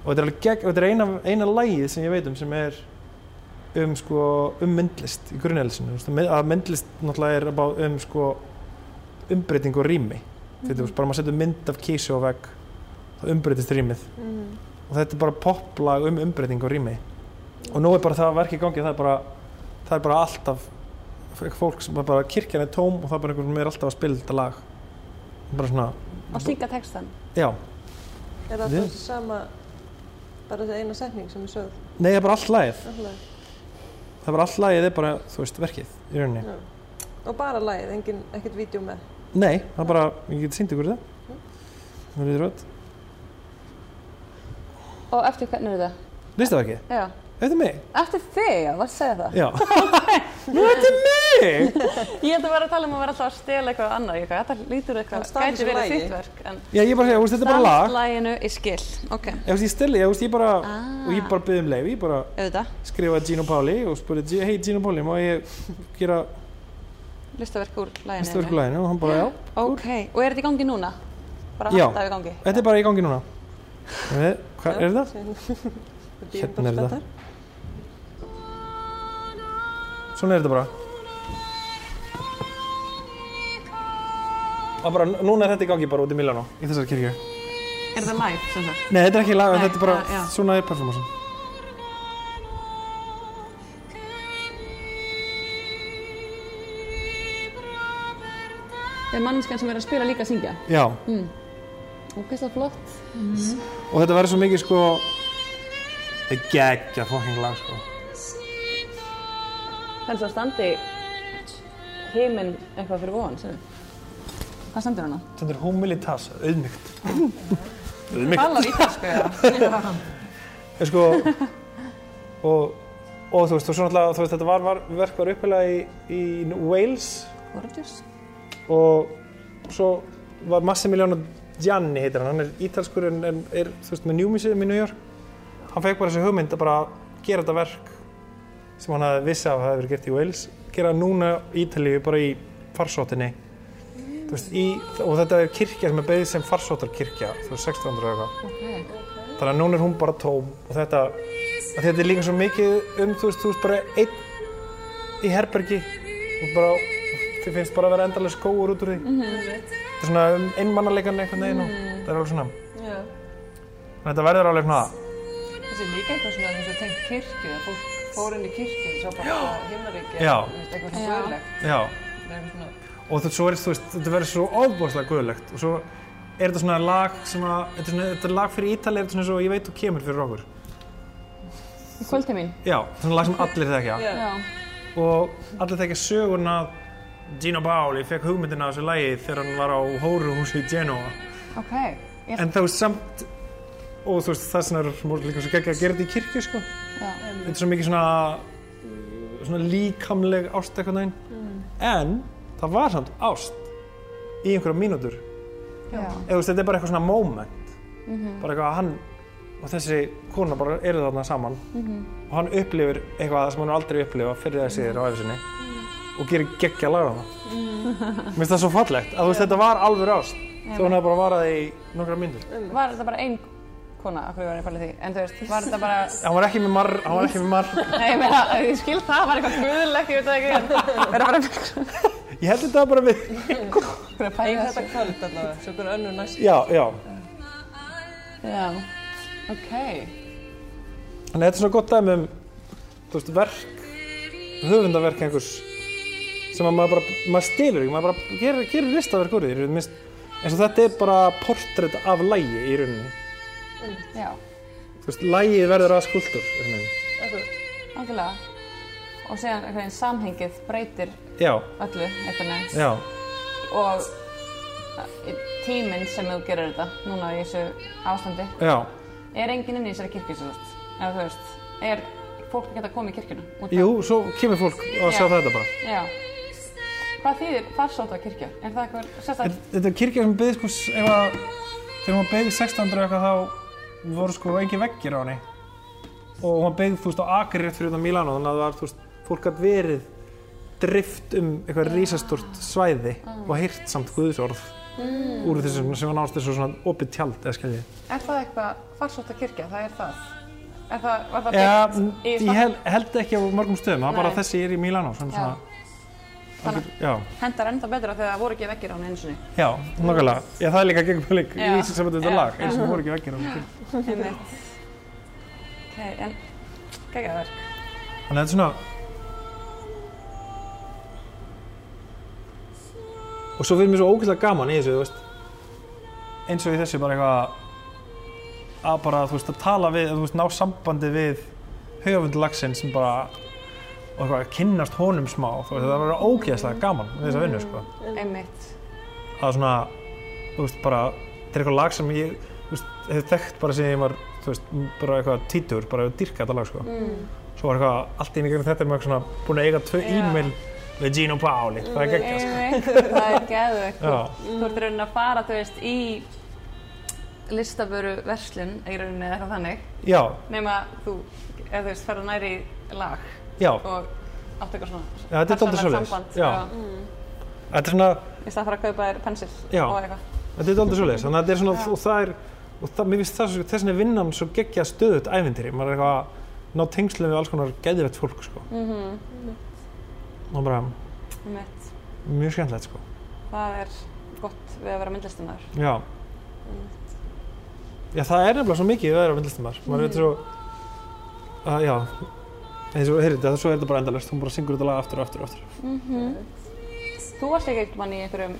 og þetta er gegn, og þetta er eina, eina lægið sem ég veit um sem er um sko, um myndlist í grunnelsinu, að myndlist náttúrulega er um sko umbreyting og rými þetta er bara maður setur mynd af kísu á vegg þá umbreytist rýmið Mm. og þetta er bara poplag um umbreyting og rými og nú er bara það að verka í gangi það er bara, það er bara alltaf fólk sem er bara kirkjan er tóm og það er bara einhvern sem er alltaf að spila þetta lag bara svona, Og syngja textan. já Er það það sama, bara þessi eina setning sem er sögð? nei það er bara allt lagið. Það bara allt lagið er bara, þú veist, verkið í rauninni Já. Og bara lagið, engin, ekkert vídeo með. nei, það er bara, ég get sýnt ykkur það það er rödd, Og eftir hvernig er þetta? listaverkið, Já. er mig Eftir þig, já, varst að segja það? já, nú þetta er mig Ég held að vera að tala um að vera alltaf að stela eitthvað annað. Ég eitthvað, þetta lítur eitthvað, gæti verið þitt verk. En já, ég bara segja, þetta er bara lag Danslæginu í skil. Ok. ég veist, ég bara Ah. og ég bara byggði um leið, ég bara Auðvitað. skrifaði Gino Pauli og spurði, hei Gino Pauli, má ég gera Listaverk úr læginu. næstu verku læginu og hann bara, já, Ok. Og er þetta í gangi núna? Bara Já. alltaf í gangi? þetta er bara í gangi núna Við, hvað er þetta? Hérna er þetta. Svona er þetta bara og bara, núna er þetta í gangi bara út í Milano í þessari kirkju Er þetta live, sem sagt? Nei, þetta er ekki Nei, þetta er bara, já. svona er performancein Það er mannskan sem er að spila líka að syngja. Já, Mm. Ok, það er flott. og þetta verður svo mikið sko það er geggja fucking lag sko Þannig að standi heiminn eitthvað fyrir ofan, sem Hvað standir hana? Þetta er humilitas, auðmygt Auðmygt Talar ítalsku, já. er sko og, og þú veist, og svo náttúrulega þú veist, þetta var, var verk var uppilega í, í Wales Gorgeous. og svo var Massimiliano Gianni heitir hann, hann er ítalskur en, en er, þú veist, með New Museum í New York hann fekk bara þessi hugmynd að bara gera þetta verk sem hann hafði vissi af að það hefði verið gert í Wales gera núna Ítalíu bara í farsóttinni. Þú veist, í, og þetta er kirkja sem er beðið sem farsóttarkirkja þú veist, 1600 og eitthvað. Ok. þannig að núna er hún bara tóm og þetta, að þetta er líka svo mikið um þú veist, þú veist bara einn í herbergi. Og bara, þið finnst bara að vera endalega skóur út úr því. Þetta er svona um einmannaleikan einhvern veginn og það er alveg svona. En þetta verður alveg svona. Þessi er líka eitthvað svona eins og tengt kirkju, að fólk fór inn í kirkju, svo bara himnaríki, Já. eitthvað Já. svona guðlegt. já, Það er eitthvað svona, og þú, svo er, þú veist, þetta verður svo ofbúðslega guðlegt og svo er þetta svona lag sem að, þetta er, svona, þetta er lag fyrir Ítali er þetta svona svo ég veit þú kemur fyrir okkur Í kvöldi mín. já, svona lag sem allir þekkja og allir þekkja söguna að Gino Paoli fekk hugmyndina af þessu lagi þegar hann var á hóruhúsi í Genoa Ok. Ég, en það veist samt og þú veist það sem er líka svo geggja að gera þetta í kirkju sko. Þetta er svo mikið svona svona líkamleg ást eitthvað neginn en það var samt ást í einhverja mínútur. Eða þetta er bara eitthvað svona moment. Bara eitthvað að hann og þessi kona bara eru þarna saman. Og hann upplifir eitthvað sem hann hefur aldrei upplifað fyrir þessi þér á æfisinni og gerir geggja lag á það. Mér finnst það svo fallegt að þú veist þetta var alveg ást. Þó hann hefði bara varað í nokkra myndur Var þetta bara ein kona, af hverju var ég að fæla því? En þú veist, var þetta bara... hann var ekki með marr hann var ekki með marr Nei, ég meina, ég skil það, var eitthvað guðlegt, ég veit það ekki. en Vera bara ég held þetta bara við Ein pæla þetta kvöld allavega, svo einhver önnur næst. já, já Já. Ok. Þannig að þetta er svona gott dæmi um þú veist, verk, höfundaverk einhvers sem að maður bara, maður stilur ekki, maður bara gerir, gerir listaverk úr því, eins og þetta er bara portrétt af lægi í rauninni. Já. Þú veist, lægið verður að veginn. Algjörlega. Og síðan einhvern veginn samhengið breytir Já, öllu, einhvern veginn. já, Og uh, tíminn sem þú gerir þetta, núna í þessu ástandi, já, er enginn inn í þessari kirkju, svo þú veist. Eða þú veist, er fólk að geta komið í kirkjuna? jú, svo kemur fólk að sjá Já. þetta bara. Já. Hvað þýðir farsóta kirkja? Er það eitthvað sérstaklega? Þetta er kirkja sem byggði sko, ef að, þegar hún byggði 1600 eitthvað þá voru sko engin veggir á henni og hún byggði, þú veist, á Akri rétt fyrir utan Milano þannig að það var, þú veist, fólk gætt verið drift um eitthvað rísastort svæði og heyrt samt Guðsorð mm. úr þessum sem var nást þessu svona opið tjald eða skilji Er það eitthvað farsótta kirkja? Það er það? Er það, var það ja, byggt í ég held, held ekki á mörgum stöðum það er bara þessi er í Milano sem svona Þannig- já, Hendar ennþá betra þegar það voru ekki vekkir á hann einu sinni. já, nokkulega já, það er líka gegn pölik í því sem þetta Já. lag eins og voru ekki vekkir á mig Einmitt. Ok, en geggjað verk. Þannig að þetta er svona Og svo finnst mér svo ógeðslega gaman í þessu, þú veist eins og í þessu bara eitthvað að bara, þú veist, að tala við þú veist, ná sambandi við höfundlagsinn sem bara og eitthvað, kynnast honum smá, þú veist, það var ógeðslega gaman við þessa vinnu, sko Einmitt. það er svona, þú veist, bara þetta er eitthvað lag sem ég, þú veist, hef þekkt bara sem ég var, þú veist, bara eitthvað títur, bara að dyrka þetta lag, sko Mm. svo var eitthvað, allt í gegnum þetta er maður svona búin að eiga tvö e-mail við Gino Paoli, það er geggjast sko. Einmitt. Það er geðveikt. Já, Þú ert raunin að fara, þú veist, í listaböru verslun, í rauninni eða eitthvað þannig, já, nema þú, eða þú veist, ferðu næri lag já, og áttu eitthvað svona Já, þetta er dálítið svoleiðis. Já. þetta er svona, Í stað að fara að kaupa þér pensil Já. og eitthvað. þetta er aldrei svoleiðis, þannig að þetta er svona, og það er, og það, mér finnst það, svo- þess vegna er vinnan svo geggja stöðut ævintýri, maður er eitthvað að ná tengslum við alls konar geðvett fólk, sko, Mm og bara Einmitt. mjög skemmtilegt, sko, Það er gott við að vera myndlistamæður. já. Já, það er nefnilega svo mikið að vera myndlistamæður, maður veit svo, að, já, eins og, heyrðu, þetta, svo er þetta bara endalust, hún bara syngur þetta lag aftur og aftur og aftur. Þú varst ekki eitthvað mann í einhverjum,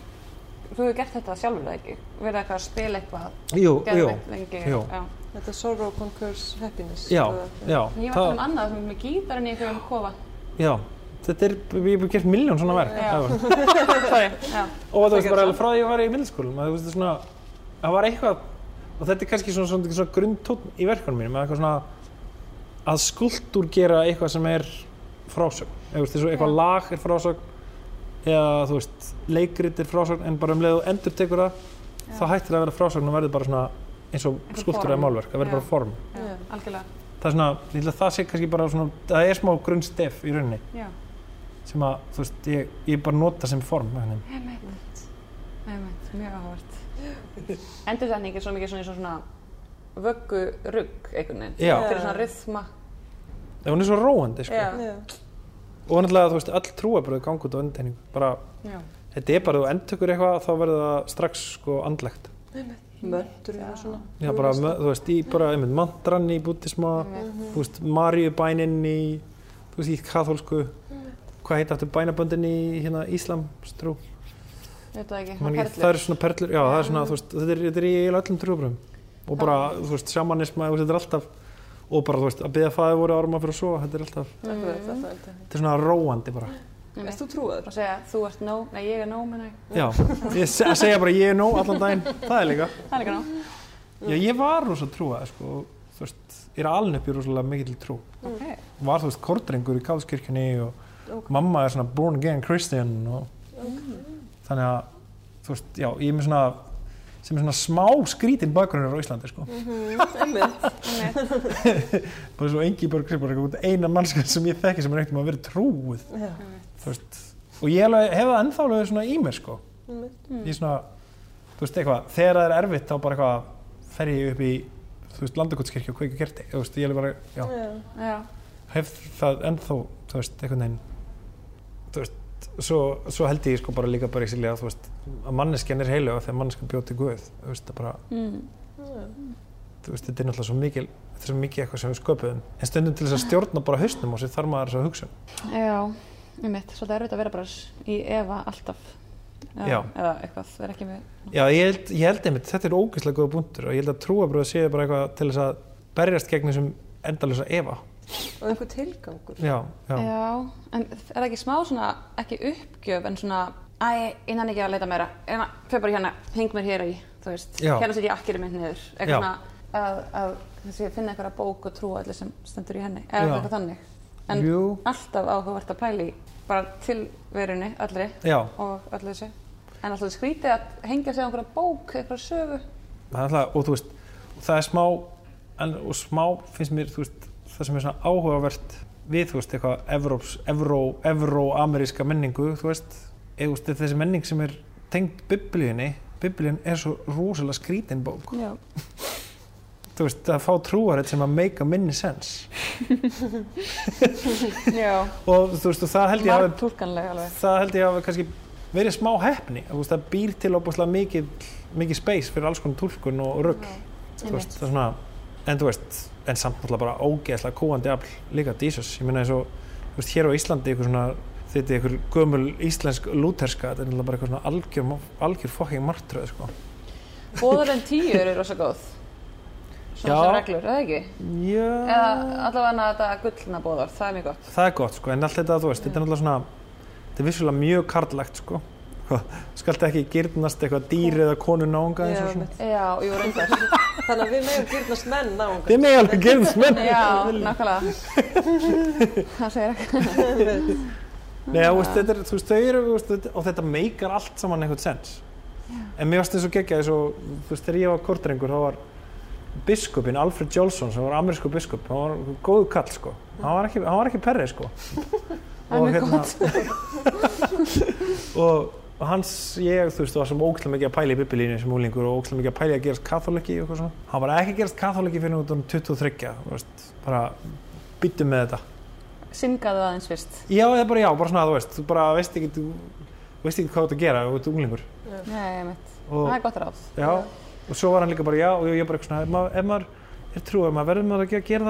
þú hefur gert þetta sjálfur eða ekki? Verið eitthvað að spila eitthvað Jú, jú, lengi? jú. Já. Þetta er Sorrow Conquers Happiness. já, já, Ég var um annað sem með gítarinn í einhverjum kofa. já, þetta er, ég hef gert miljón svona verk, Já. það var. Og bara frá því að ég var í middlskólum að þú veist svona það var eitthvað og þetta er kannski svona, svona, svona grundtótt í verkunum mínum eða eitthvað svona að skuldur gera eitthvað sem er frásögn eitthvað Já. lag er frásögn eða þú veist leikrit er frásögn en bara um leið og endur tekur það Já. þá hættir það að vera frásögn og verður bara svona eins og Eitthvað skuldur form. eða málverk það verður bara form Já, Já. algjörlega. það er svona, ég held að það sé kannski bara svona það er smá grunnstef í rauninni Já, sem að þú veist ég, ég bara nota sem form einhvern veginn. einmitt. Einmitt, mjög áhvert. Endursetning er svo mikið svona, eins og svona vöggu rugg einhvern veginn. Já. Fyrir svona rythma. Ef hún er svo róandi sko. Og náttúrulega þú veist all trúabröð gangi út á endurtegningu bara Já. þetta er bara þú endtökur eitthvað þá verður það strax sko andlegt Möndurinn og svona. Já, bara, þú veist, í bara, einmitt, mantran í Einmitt. þú veist, Maríubænin í, þú veist, í katholsku, hvað heit aftur bænaböndin í hérna Íslamstrú, Veit það ekki, ekki, það eru svona perlur, já, það er svona, veist, þetta er, þetta er í öllum trúabröðum og bara, þú veist, sjamanisma, þú veist, þetta er alltaf, og bara, þú veist, að byggja fæði voru árum að fyrir að sofa, þetta er alltaf, Akkurat, þetta er þetta. þetta er svona róandi bara. Einmitt. Erst þú trúaður? Og segja, þú ert nóg, nei ég er nóg, menna ég. Já, ég se- að segja bara ég er nóg allan daginn, það er líka. Það er líka nóg. Já, ég var rosa trúað, sko, og, þú veist, ég er alin upp í rosalega mikill trú. Ok. var þú veist kordrengur í Kálskirkjunni og Ok. mamma er svona born again Christian og þannig að þú veist, já, ég er með svona sem er svona smá skrítin bakgrunnur á Íslandi sko. Einmitt. bara svo engi börg eitthvað eina mannskap sem ég þekki sem er eitthvað að vera trúið og ég alveg, hef það ennþá alveg svona í mér sko. Ég svona, þú veist, eitthvað þegar það er erfitt þá bara eitthvað fer ég upp í þú veist, landakotskirkju og kveiki kerti þú veist, ég alveg bara, já, Já. Já. hef það ennþá, þú veist, einhvern veginn þú veist, svo, svo held ég sko bara líka bara í síli að þú veist að manneskjan er heilega þegar manneskjan bjóð til Guð þú veist, það bara, Mm. þú veist, þetta er náttúrulega svo mikil þetta er svo mikið eitthvað sem við sköpuðum en stundum til þess að stjórna bara hausnum og sér þarf maður þess að hugsa Já, ég mitt, svolítið erfitt að vera bara í efa alltaf. Já. Eða eitthvað, vera ekki með. Já, ég held, ég held einmitt, þetta er ógeðslega góða búntur og ég held að trúabröð séu bara eitthvað til þess að berjast gegn þessum endalösa efa Og einhver tilgangur. Já, já, en er það ekki smá svona, ekki uppgjöf en svona, æ, ég nenni ekki að leita meira, en fyrir bara hérna, heng mér hér í, þú veist, Já. hérna setja ég akkeri mynd niður, Já. eitthvað svona, að, að þessi, finna einhverja bók og trúa allir sem stendur í henni, eða Já. eitthvað þannig. En jú, alltaf áhugavert að pæla í, bara tilverunni, allri já og öllu þessu. En alltaf skrítið að hengja sig á einhverja bók, einhverja sögu. það er alltaf, og þú veist það er smá, en, og smá finnst mér, þú veist, það sem er svona áhugavert við, þú veist, eitthvað Evróps, Evró, Evró-ameríska menningu, þú veist, eða þessi menning sem er tengd biblíunni, biblíun er svo rosalega skrítin bók Já. þú veist, að fá trúarið sem að make a minni sense Já. og þú veist, og það held ég að Marg túlkanleg alveg. það held ég að kannski verið smá heppni þú veist, það býr til óbúslega mikið mikið space fyrir alls konar túlkun og rugg þú veist, það er svona en þú veist, en samt náttúrulega bara ógeðslega kúandi afl líka Jesus, ég meina eins og veist, hér á Íslandi eitthvað svona þetta er eitthvað gömul íslensk lúterska þetta er náttúrulega bara eitthvað svona algjör, algjör fucking martröð, sko Bóðar en tíu eru rosa góð. Svona sem reglur, eða ekki? Já, Eða allavega þetta gullna bóðar, það er mjög gott. það er gott, sko, en allt þetta, þú veist, þetta er náttúrulega svona þetta er vissulega mjög karlægt, sko skalt ekki gyrnast eitthvað dýr eða konu náunga eins Já, og svona. Já, jú, reyndar. Þannig að við megum gyrnast menn náungar. þið með alveg gyrnast menn Já, nákvæmlega. Það segir ekki. Nei, þú veist, þetta er, þú veist, þau eru, veist, og þetta meikar allt saman einhvern sens. En mér varst þess að gegja þess og, þú veist, þegar ég var kortrengur, þá var biskupin, Alfred Jolson, sem var amerísku biskup, hann var góðu kall, sko. Hann var ekki, hann var ekki perri, sko. Mjög gott. og, og hans, ég, þú veist, var sem ógæslega mikið að pæla í biblíinu sem úlingur og ógæslega mikið að pæla í að gerast katholiki og eitthvað svona. Hann var ekki að gerast katholiki fyrir út um 23, þú veist, bara byttu með þetta. Syngaðu aðeins fyrst. Já, eða bara já, bara svona, þú veist, þú bara veist ekki, þú veist ekki hvað að gera, þú ert unglingur. Nei, ég. Og, Það er gott ráð. já, og svo var hann líka bara, já, og ég bara eitthvað svona, ef maður er trúið, maður verður maður að gera,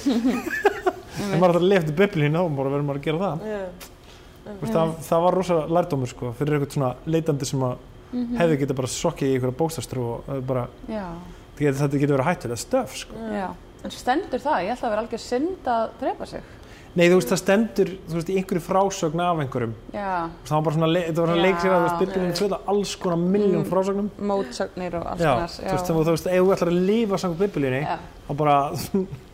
það. Og já, og. Ef maður ætlar að lifa til biblíunni, þá bara verður maður að gera það. Já. Þú Veist, það, það var rosa lærdómur, sko, fyrir eitthvað svona leitandi sem að Mhm. hefði getið bara sokkið í einhverja bókstafstrú og það bara, Já, þetta getur, þetta getur verið hættulega stöf, sko. já. En stendur það? Ég ætla að vera algjör synd að drepa sig. Nei, þú veist, það stendur, þú veist, í einhverju frásögn af einhverjum. Já, það var bara svona, þetta var svona Já, leik sér að þú veist, já. er svölda alls konar milljón Mm. frásögnum mótsögnir og alls já, konar. þú veist, þú veist, ef þú ætlar að lifa samkvæmt biblíunni, Já, þá bara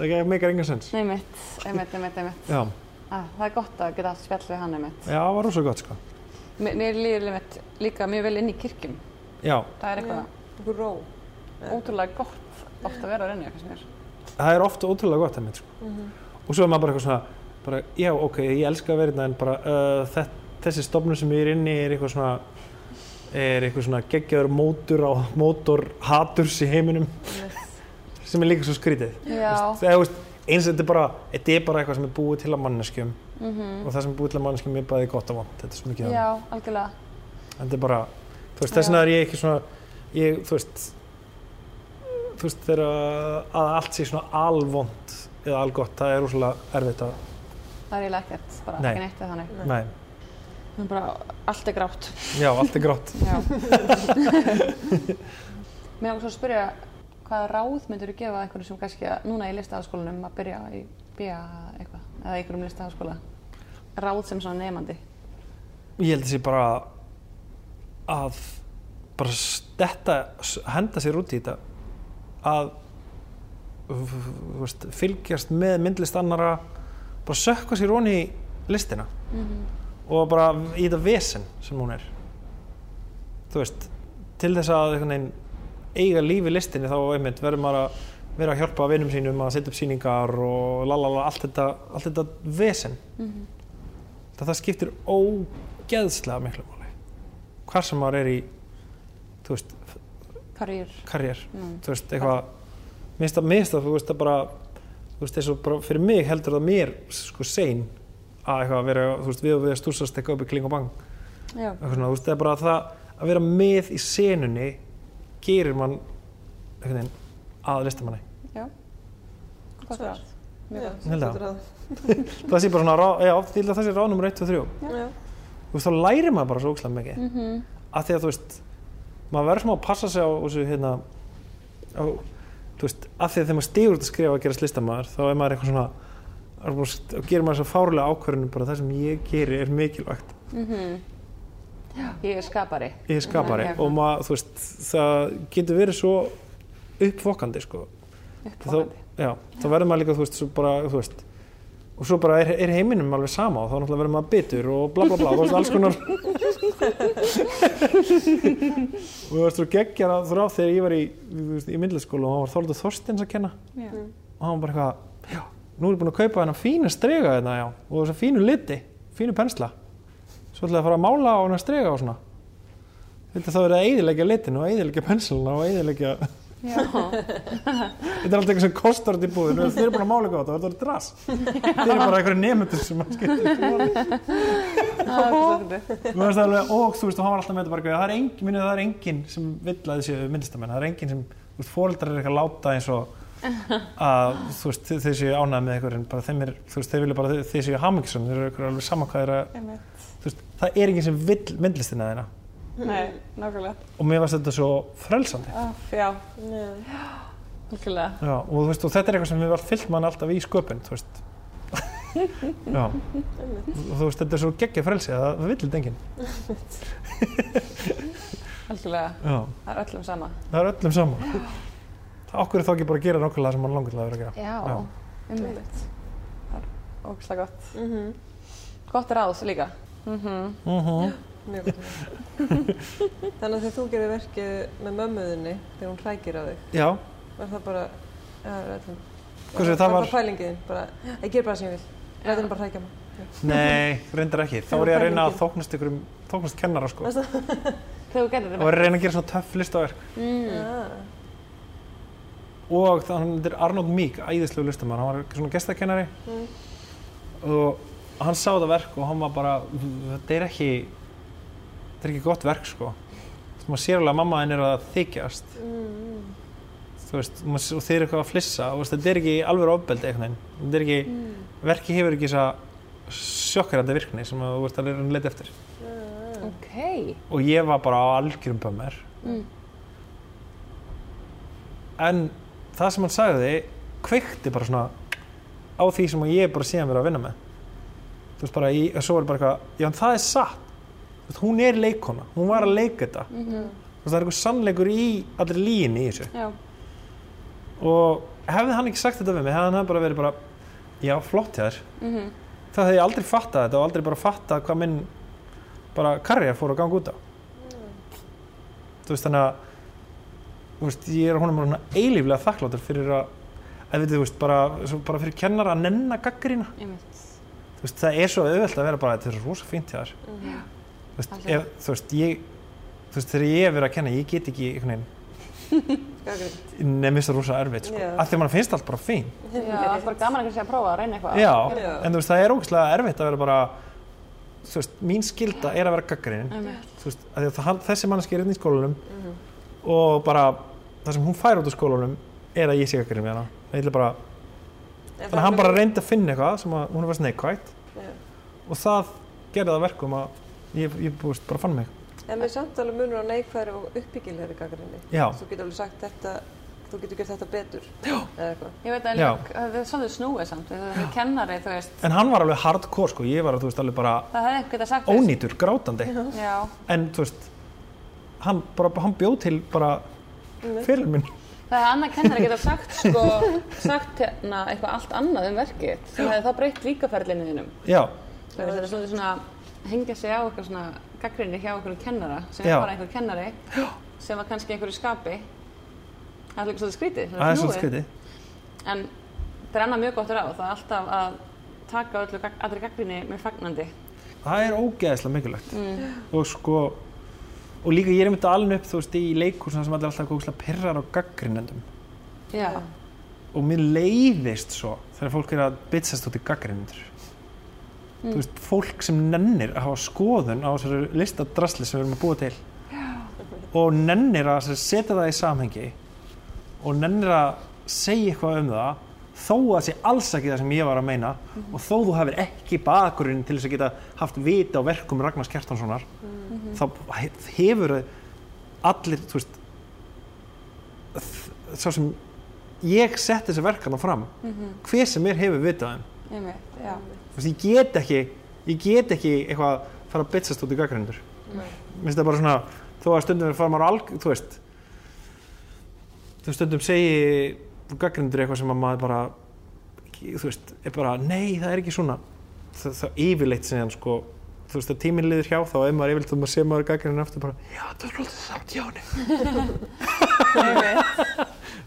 það ekki meikar engan sens nei mitt, einmitt, einmitt, einmitt. já, Ah, það er gott að geta haft spjall við hann einmitt. já, það var rosa gott, sko Mér, mér líður einmitt líka mjög vel inn í kirkjum. já, Það er eitthvað Ykkur ró. ótrúlega gott oft að vera að eitthvað sem er. það er ofta ótrúlega gott einmitt, sko. og svo er maður bara eitthvað svona bara, já, ok, ég elska að vera þetta en bara, uh, þess, þessi stofnun sem ég er inni er eitthvað svona er eitthvað svona geggjaður mótur á mótor haturs í heiminum sem er líka svo skrítið þegar, þú veist, eins og þetta er bara þetta er bara eitthvað sem er búið til að manneskjum mhm. og það sem er búið til að manneskjum er bæði gott og vond þetta er svo mikið Já, algjörlega. en þetta er bara, þú veist, þess vegna er ég ekki svona ég, þú veist þú veist, þegar að allt sé svona alvond eða algott, það er úrslega erfitt að Það er eiginlega ekkert, bara Nei. ekki neitt eða þannig. nei, Það er bara, allt er grátt. já, allt er grátt Já. Mér ákveðs að spyrja hvaða ráð myndur þú gefa einhverjum sem kannski að, núna í listaháskólanum að byrja í BIA eitthvað, eða einhverjum listaháskóla? Ráð sem svona nefandi ég held sé bara að bara stetta, henda sér út í þetta að veist, fylgjast með myndlist annara bara sökka sér onni í listina og bara í þetta vesen sem hún er. Þú veist til þess að einhvern veginn eiga líf í listinni þá einmitt verður maður að vera að hjálpa vinnum sínum að setja upp sýningar og lalala, allt þetta, allt þetta vesen. Það, það skiptir ógeðslega miklu máli hvar sem maður er í þú veist, karýr karriér. Mm. þú veist, eitthvað minnst að, minnst að, þú veist, að bara þú veist, eins og bara fyrir mig heldur það mér sko sein að eitthvað vera, þú veist, við og við að stúsast eitthvað upp í kling og bang. Já, eitthvað svona, þú veist, það er bara það að vera með í senunni gerir mann einhvern veginn að listamanni. Já. Gott að- það sé bara svona, já, það sé ráð nummer 1 og 3 Já. þú veist, þá lærir maður bara svo ókslega mikið. Mm -hmm. að því að þú veist maður verður smá að passa sig á þessu hérna á, þú veist, að því að þegar maður stígur út að skrifa að gerast listamaður þá er maður eitthvað svona er bara, og gerir maður svo fárlega ákvörðinu bara það sem ég geri er mikilvægt Ég er skapari. Ég er skapari. Já. og maður, þú veist, það getur verið svo uppfokandi sko. Þá, Uppfokandi já, þá verður maður líka, þú veist, svo bara, þú veist og svo bara er, er heiminum alveg sama og þá náttúrulega verður maður bitur og bla bla bla þú veist, alls konar. Og þú veist, þú geggjar að þrá þegar ég var í, veist, í myndliskóla og hann var Þórður Þorsteins að kenna. Já. og hann var bara eitthvað, já, nú er ég búin að kaupa hennar fínu strega hérna, já, og þess að fínu liti, fínu pensla. Svo ætla ég að fara að mála á hennar strega og svona. Þetta þá er að eyðileggja litin og eyðileggja pensluna og eyðileggja, Já, þetta er alltaf eitthvað sem kostar þetta í búðinu þeir eru búin að mála eitthvað á þetta þetta er drass. Þeir eru bara einhverju nefndur sem að það alveg, og þú veist, og hann var alltaf með þetta eitthvað, það er engin, það er engin sem vill að þessi myndistamenn, það er engin sem, fóreldrar er eitthvað að láta eins og að, þú veist, þeir séu ánægð með eitthvað þeir vilja bara, þeir séu hamingisum, þeir eru eitthvað alveg sama hvað er að, veist, það er engin sem vill myndlistina þeina Nei, nákvæmlega. og mér varst þetta svo frelsandi. Ah, já, nákvæmlega. Já, og og þetta er eitthvað sem við varum fyllt mann alltaf í sköpun, þú veist. Og þú veist, þetta er svo geggja frelsi að það vill þetta enginn. Nákvæmlega. Já. Það er öllum sama. Það er öllum saman. Það okkur er þá ekki bara að gera nákvæmlega það sem mann langar til að vera að gera. Já, Já. einmitt. Það er ógæslega gott. Mhm. Gott ráð líka. Mhm. Uh Mjög gott. Þannig að þegar þú gerir verkið með mömmuðinni, þegar hún hrækir á þig, Já, var það bara, já, ræðum. Segir, það var- bara pælingiðin, bara, ég ger bara það sem ég vil, ræðum bara hrækja mig. nei, reyndar ekki. Þá var ég að reyna að þóknast ykkur um, þóknast kennara sko. Þegar þú gerir Og þetta. var að reyna að gera svona töff listaverk. Mm. Já. Og þannig, er Arnold Mík, æðislegu listamann, hann var svona gestakennari. Mm. Og hann sá þetta verk og hann var bara, þetta er ekki, þetta er ekki gott verk sko. Þú veist, maður sér alveg að mamma henn er að þykjast. Mm. Þú veist, og þeir eru eitthvað að flissa. og þetta er ekki alveg ofbeldi eitthvað. Þetta er ekki, Mm. verki hefur ekki þessa sjokkarandi virkni sem að þú veist að leita leita eftir. Já. Ok. Og ég var bara á algjörum bömmir. Mm. En það sem hann sagði kveikti bara svona á því sem ég bara síðan verið að vinna með. Þú veist bara, í, svo var bara eitthvað, já það er satt. Veist, hún er leikona, hún var að leika þetta. Mhm. Þú veist, það er eitthvað sannleikur í allir líginni í þessu. Já. Og hefði hann ekki sagt þetta við mig, hefði hann bara verið bara, já flott þér. Mhm. Það hefði ég aldrei fattað þetta og aldrei bara fattað hvað minn bara karriér fór að ganga út á. Þú veist, þannig að þú veist, ég er honum svona eilíflega þakkláttur fyrir að, að við, þú veist, bara, bara fyrir kennara að nenna gaggrina. Einmitt. Veist, það er svo auðvelt að vera bara, þetta er rosa fínt hjá þér. Já. Þú veist, ef, þú veist, ég, þú veist, þegar ég hef verið að kenna, ég get ekki einhvern veginn, nefnist það rosa erfitt, sko. Því að mann finnst allt bara fín. Já, það er bara gaman að að prófa að reyna eitthvað. Já, Já. en þú veist, það er ógeðslega erfitt að vera bara, þú veist, mín skilda er að vera. Einmitt. Þú veist, það, þessi mannski er inn í skólanum Mhm. og bara það sem hún fær út úr skólanum er að ég sé gaggrinin með hana. Það er bara, þannig að hann bara reyndi að finna eitthvað sem að hún var neikvægt Já. og það gerði það að verkum að ég, ég búist, bara fann mig. En við samt alveg munur á neikværi og uppbyggilegri gaggrinni. Já. Þú getur alveg sagt þetta, þú getur gert þetta betur. Já. Eða eitthvað. Ég veit að það er svolítið snúið samt, við erum kennari, þú veist, En hann var alveg hardcore sko, ég var þú veist alveg bara það hefði einhvern getað sagt þess. ónýtur, grátandi. Já, En þú veist, hann, bara, hann bjóð til bara fyrir minn. Það hefði annað kennari getað sagt, sko, sagt hérna eitthvað allt annað um verkið, sem hefði þá breytt líkaferlinu þínum. Já, þetta er svolítið svona, hengja sig á eitthvað svona gaggrinni hjá einhverju kennara, sem Já. er bara einhver kennari, sem var kannski einhverju skapi. Það er líka svolítið skrítið, það er svolítið skrítið. En það er annað mjög gott ráð, það er alltaf að taka öllu, allri gaggrinni með fagnandi. Það er ógeðslega mikilvægt. Mm. Og sko, og líka ég er myndið alveg upp, þú veist, í leikúsina sem allir alltaf góðslega pirrar á gaggrinendum. Já, Og mér leiðist svo þegar fólk er að bitsast út í gaggrinendur. Þú veist, fólk sem nennir að hafa skoðun á þessari listadrasli sem við erum að búa til. Og nennir að setja það í samhengi og nennir að segja eitthvað um það þó að það sé alls ekki það sem ég var að meina og þó þú hefur ekki bakgrunn til þess að geta haft vita á verkum Ragnars Kjartanssonar þá he- hefur allir þú veist sá sem ég sett þessi verkana fram hver sem er hefur vitað um. Ég get ekki ég get ekki eitthvað fara að bitsast út í gaggrindur minnst það bara svona þó að stundum fara maður alg þú veist þú stundum segi gaggrindur eitthvað sem að maður bara þú veist, er bara nei það er ekki svona. Það, það yfirleitt sem hann sko þú veist að tíminn liður hjá þá ef maður yfirleitt og maður sé maður gaggrinin aftur bara já það er alltaf samt hjá henni.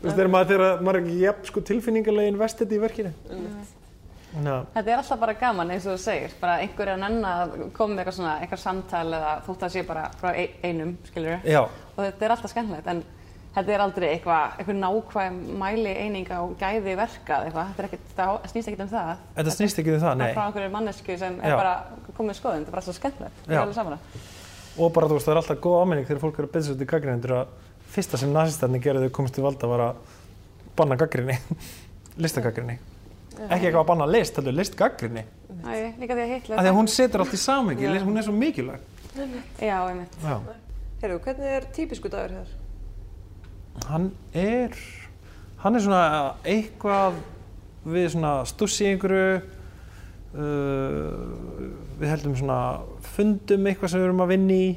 Þú veist þegar maður, þegar maður er ekki jafn sko tilfinningarlegin vestið í verkinu. Já, Þetta er alltaf bara gaman eins og þú segir, bara einhver er að nenn að koma með eitthvað svona, eitthvað samtal eða þótt að sé bara frá ein- einum, skilur já, og þetta er alltaf skemmtilegt en þetta er aldrei eitthvað, eitthvað nákvæm mæli eininga og gæði verka eða eitthvað, þetta er ekkert, það snýst ekkert um það. þetta snýst ekki um það, Það er nei. frá einhverju mannesku sem er Já. bara komið skoðun, þetta er bara svo skemmtilegt, það Já. er alveg saman. Og bara, þú veist, það er alltaf góð ámenning þegar fólk eru að byrja svo til gaggrínendur að fyrsta sem nazistarnir gerðu þegar komist til valda var að banna gaggrinni, listagaggrinni. Ekki eitthvað að banna list, heldur listgaggrinni. Æ, líka því að Hitler... Af því að hún Hann er, hann er svona eitthvað við svona stussi einhverju, uh, við heldum svona fundum eitthvað sem við erum að vinna í,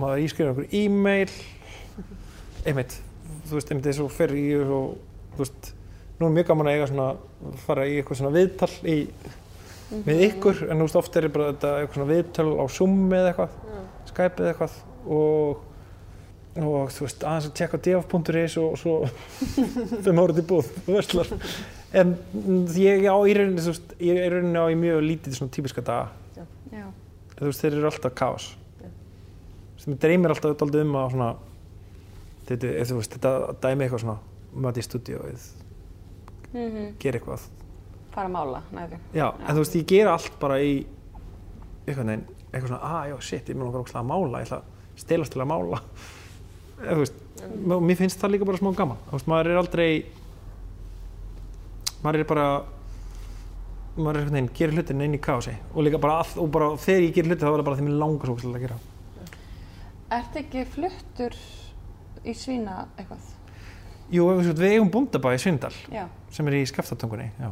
maður ískrifa einhver e-mail, einmitt, þú veist, einmitt eins og fer í og, þú veist, nú er mjög gaman að eiga svona, fara í eitthvað svona viðtal í, við ykkur, en þú veist, oft er þetta eitthvað svona viðtal á Zoom eða eitthvað, Skype eða eitthvað og og þú veist, aðeins að tjekka df.is og svo þeim árið í búð og verslar en ég á í rauninni, þú veist, ég er í rauninni á í mjög lítið svona típiska daga. Já. þú veist, þeir eru alltaf kaos. Já. sem dreymir alltaf dálítið um að svona þetta, þú veist, þetta dæmi eitthvað svona mati í stúdíóið, Mm gera eitthvað. Fara að mála, næðu. já, en þú veist, ég gera allt bara í eitthvað neinn, eitthvað svona, að já, shit, ég mun okkur að mála, ég ætla að stelast til að mála veist, mér finnst það líka bara smá gaman, veist, maður er aldrei maður er bara maður er eitthvað neinn, gerir hlutin inn í kási og líka bara, all, og bara þegar ég gerir hluti þá er það bara því mér langar svo ógeðslega að gera Ertu ekki fluttur í svína eitthvað? Jú, við, eigum búndabæ í Svindal Já. sem er í skaftatungunni, já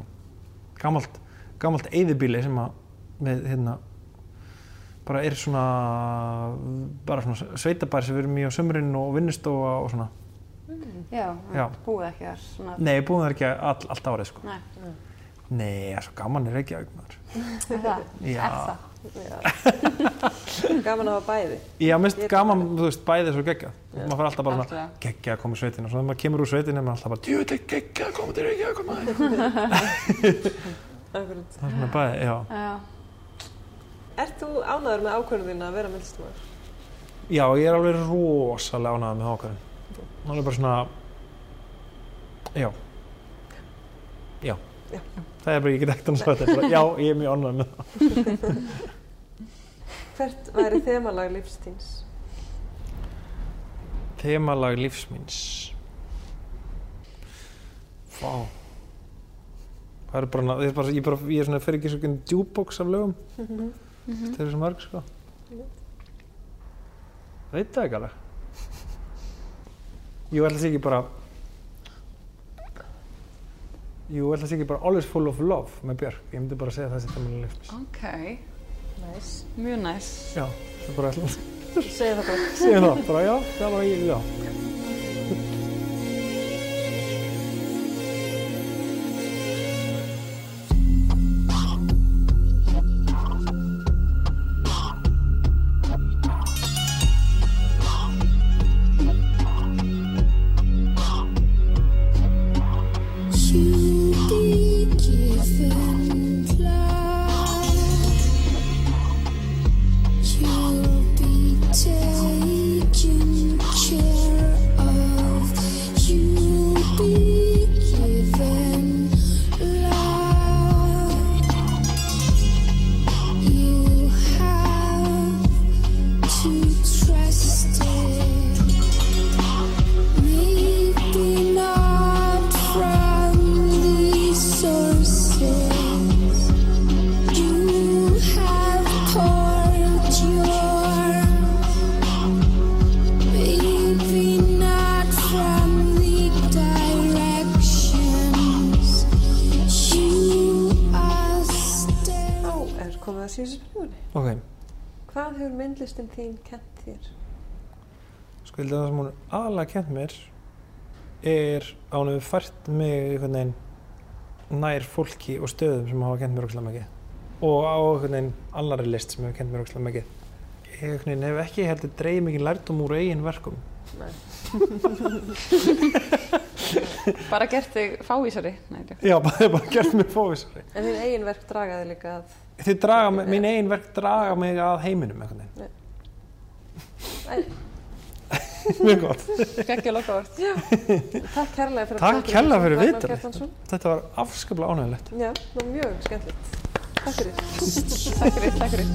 gamalt, gamalt eyðibíli sem að við, hérna bara er svona bara svona sveitabær sem við erum í á sömurinn og vinnustofa og svona Já, Já. búið ekki þar svona. Nei, ég búum það ekki all, allt árið sko Nei, Nei, það er svo gaman er ekki augnar er það? Já, Er það? Gaman að hafa bæði. Já, mest Ég- gaman, þú veist, bæðið er svo geggjað maður fær alltaf bara svona geggjað að koma í sveitina og svo þegar maður kemur úr sveitinu er maður alltaf bara djúvill geggjað að koma til Reykjavík að koma Akkurat. Það er svona bæði, já Já. Ert þú ánæður með ákvörðin að vera myndlistamæður? Já, ég er alveg rosalega ánægð með ákvæðin. Það er bara svona, já, já. Já. Það er bara, ég get ekkert annars að þetta, já, ég er mjög ánægð með það. Hvert væri þemalag lífstíns? Þemalag lífsmins. Vá. Það er bara, ég er bara, ég er er svona, fer ekki svona djúbox af lögum. Það eru svo mörg, sko. Veit það ekki alveg. Jú, ætla sé ekki bara, jú, ætla sé ekki bara Always Full of Love með Björk. Ég myndi bara segja það sem þemalag lífsmins. Ok, Næs. mjög næs. Já, það er bara alltaf. Segðu það bara. Segja það, bara já, það bara ég, já. Spurningunni. Ok, Hvað hefur myndlistin þín kent þér? sko, það sem hún aðalega kent mér er að hún hefur fært mig einhvern veginn nær fólki og stöðum sem hafa kent mér ógslag mikið og á einhvern veginn annari list sem hefur kent mér ógslag mikið ég einhvern veginn hef ekki heldur dreigð mikið lærdum úr eigin verkum Nei. bara gert þig fávísari Nei. Já, bara, bara gert mig fóvisari. En þín eigin verk dragaði líka að þið draga, ja. mín einn verk draga mig að heiminum eitthvað ja. mjög gott. Ekki að loka vart takk kærlega fyrir takk kærlega fyrir viðtal þetta var afskaplega ánægilegt já, mjög skemmtilegt. Takk fyrir. Takk fyrir, takk fyrir.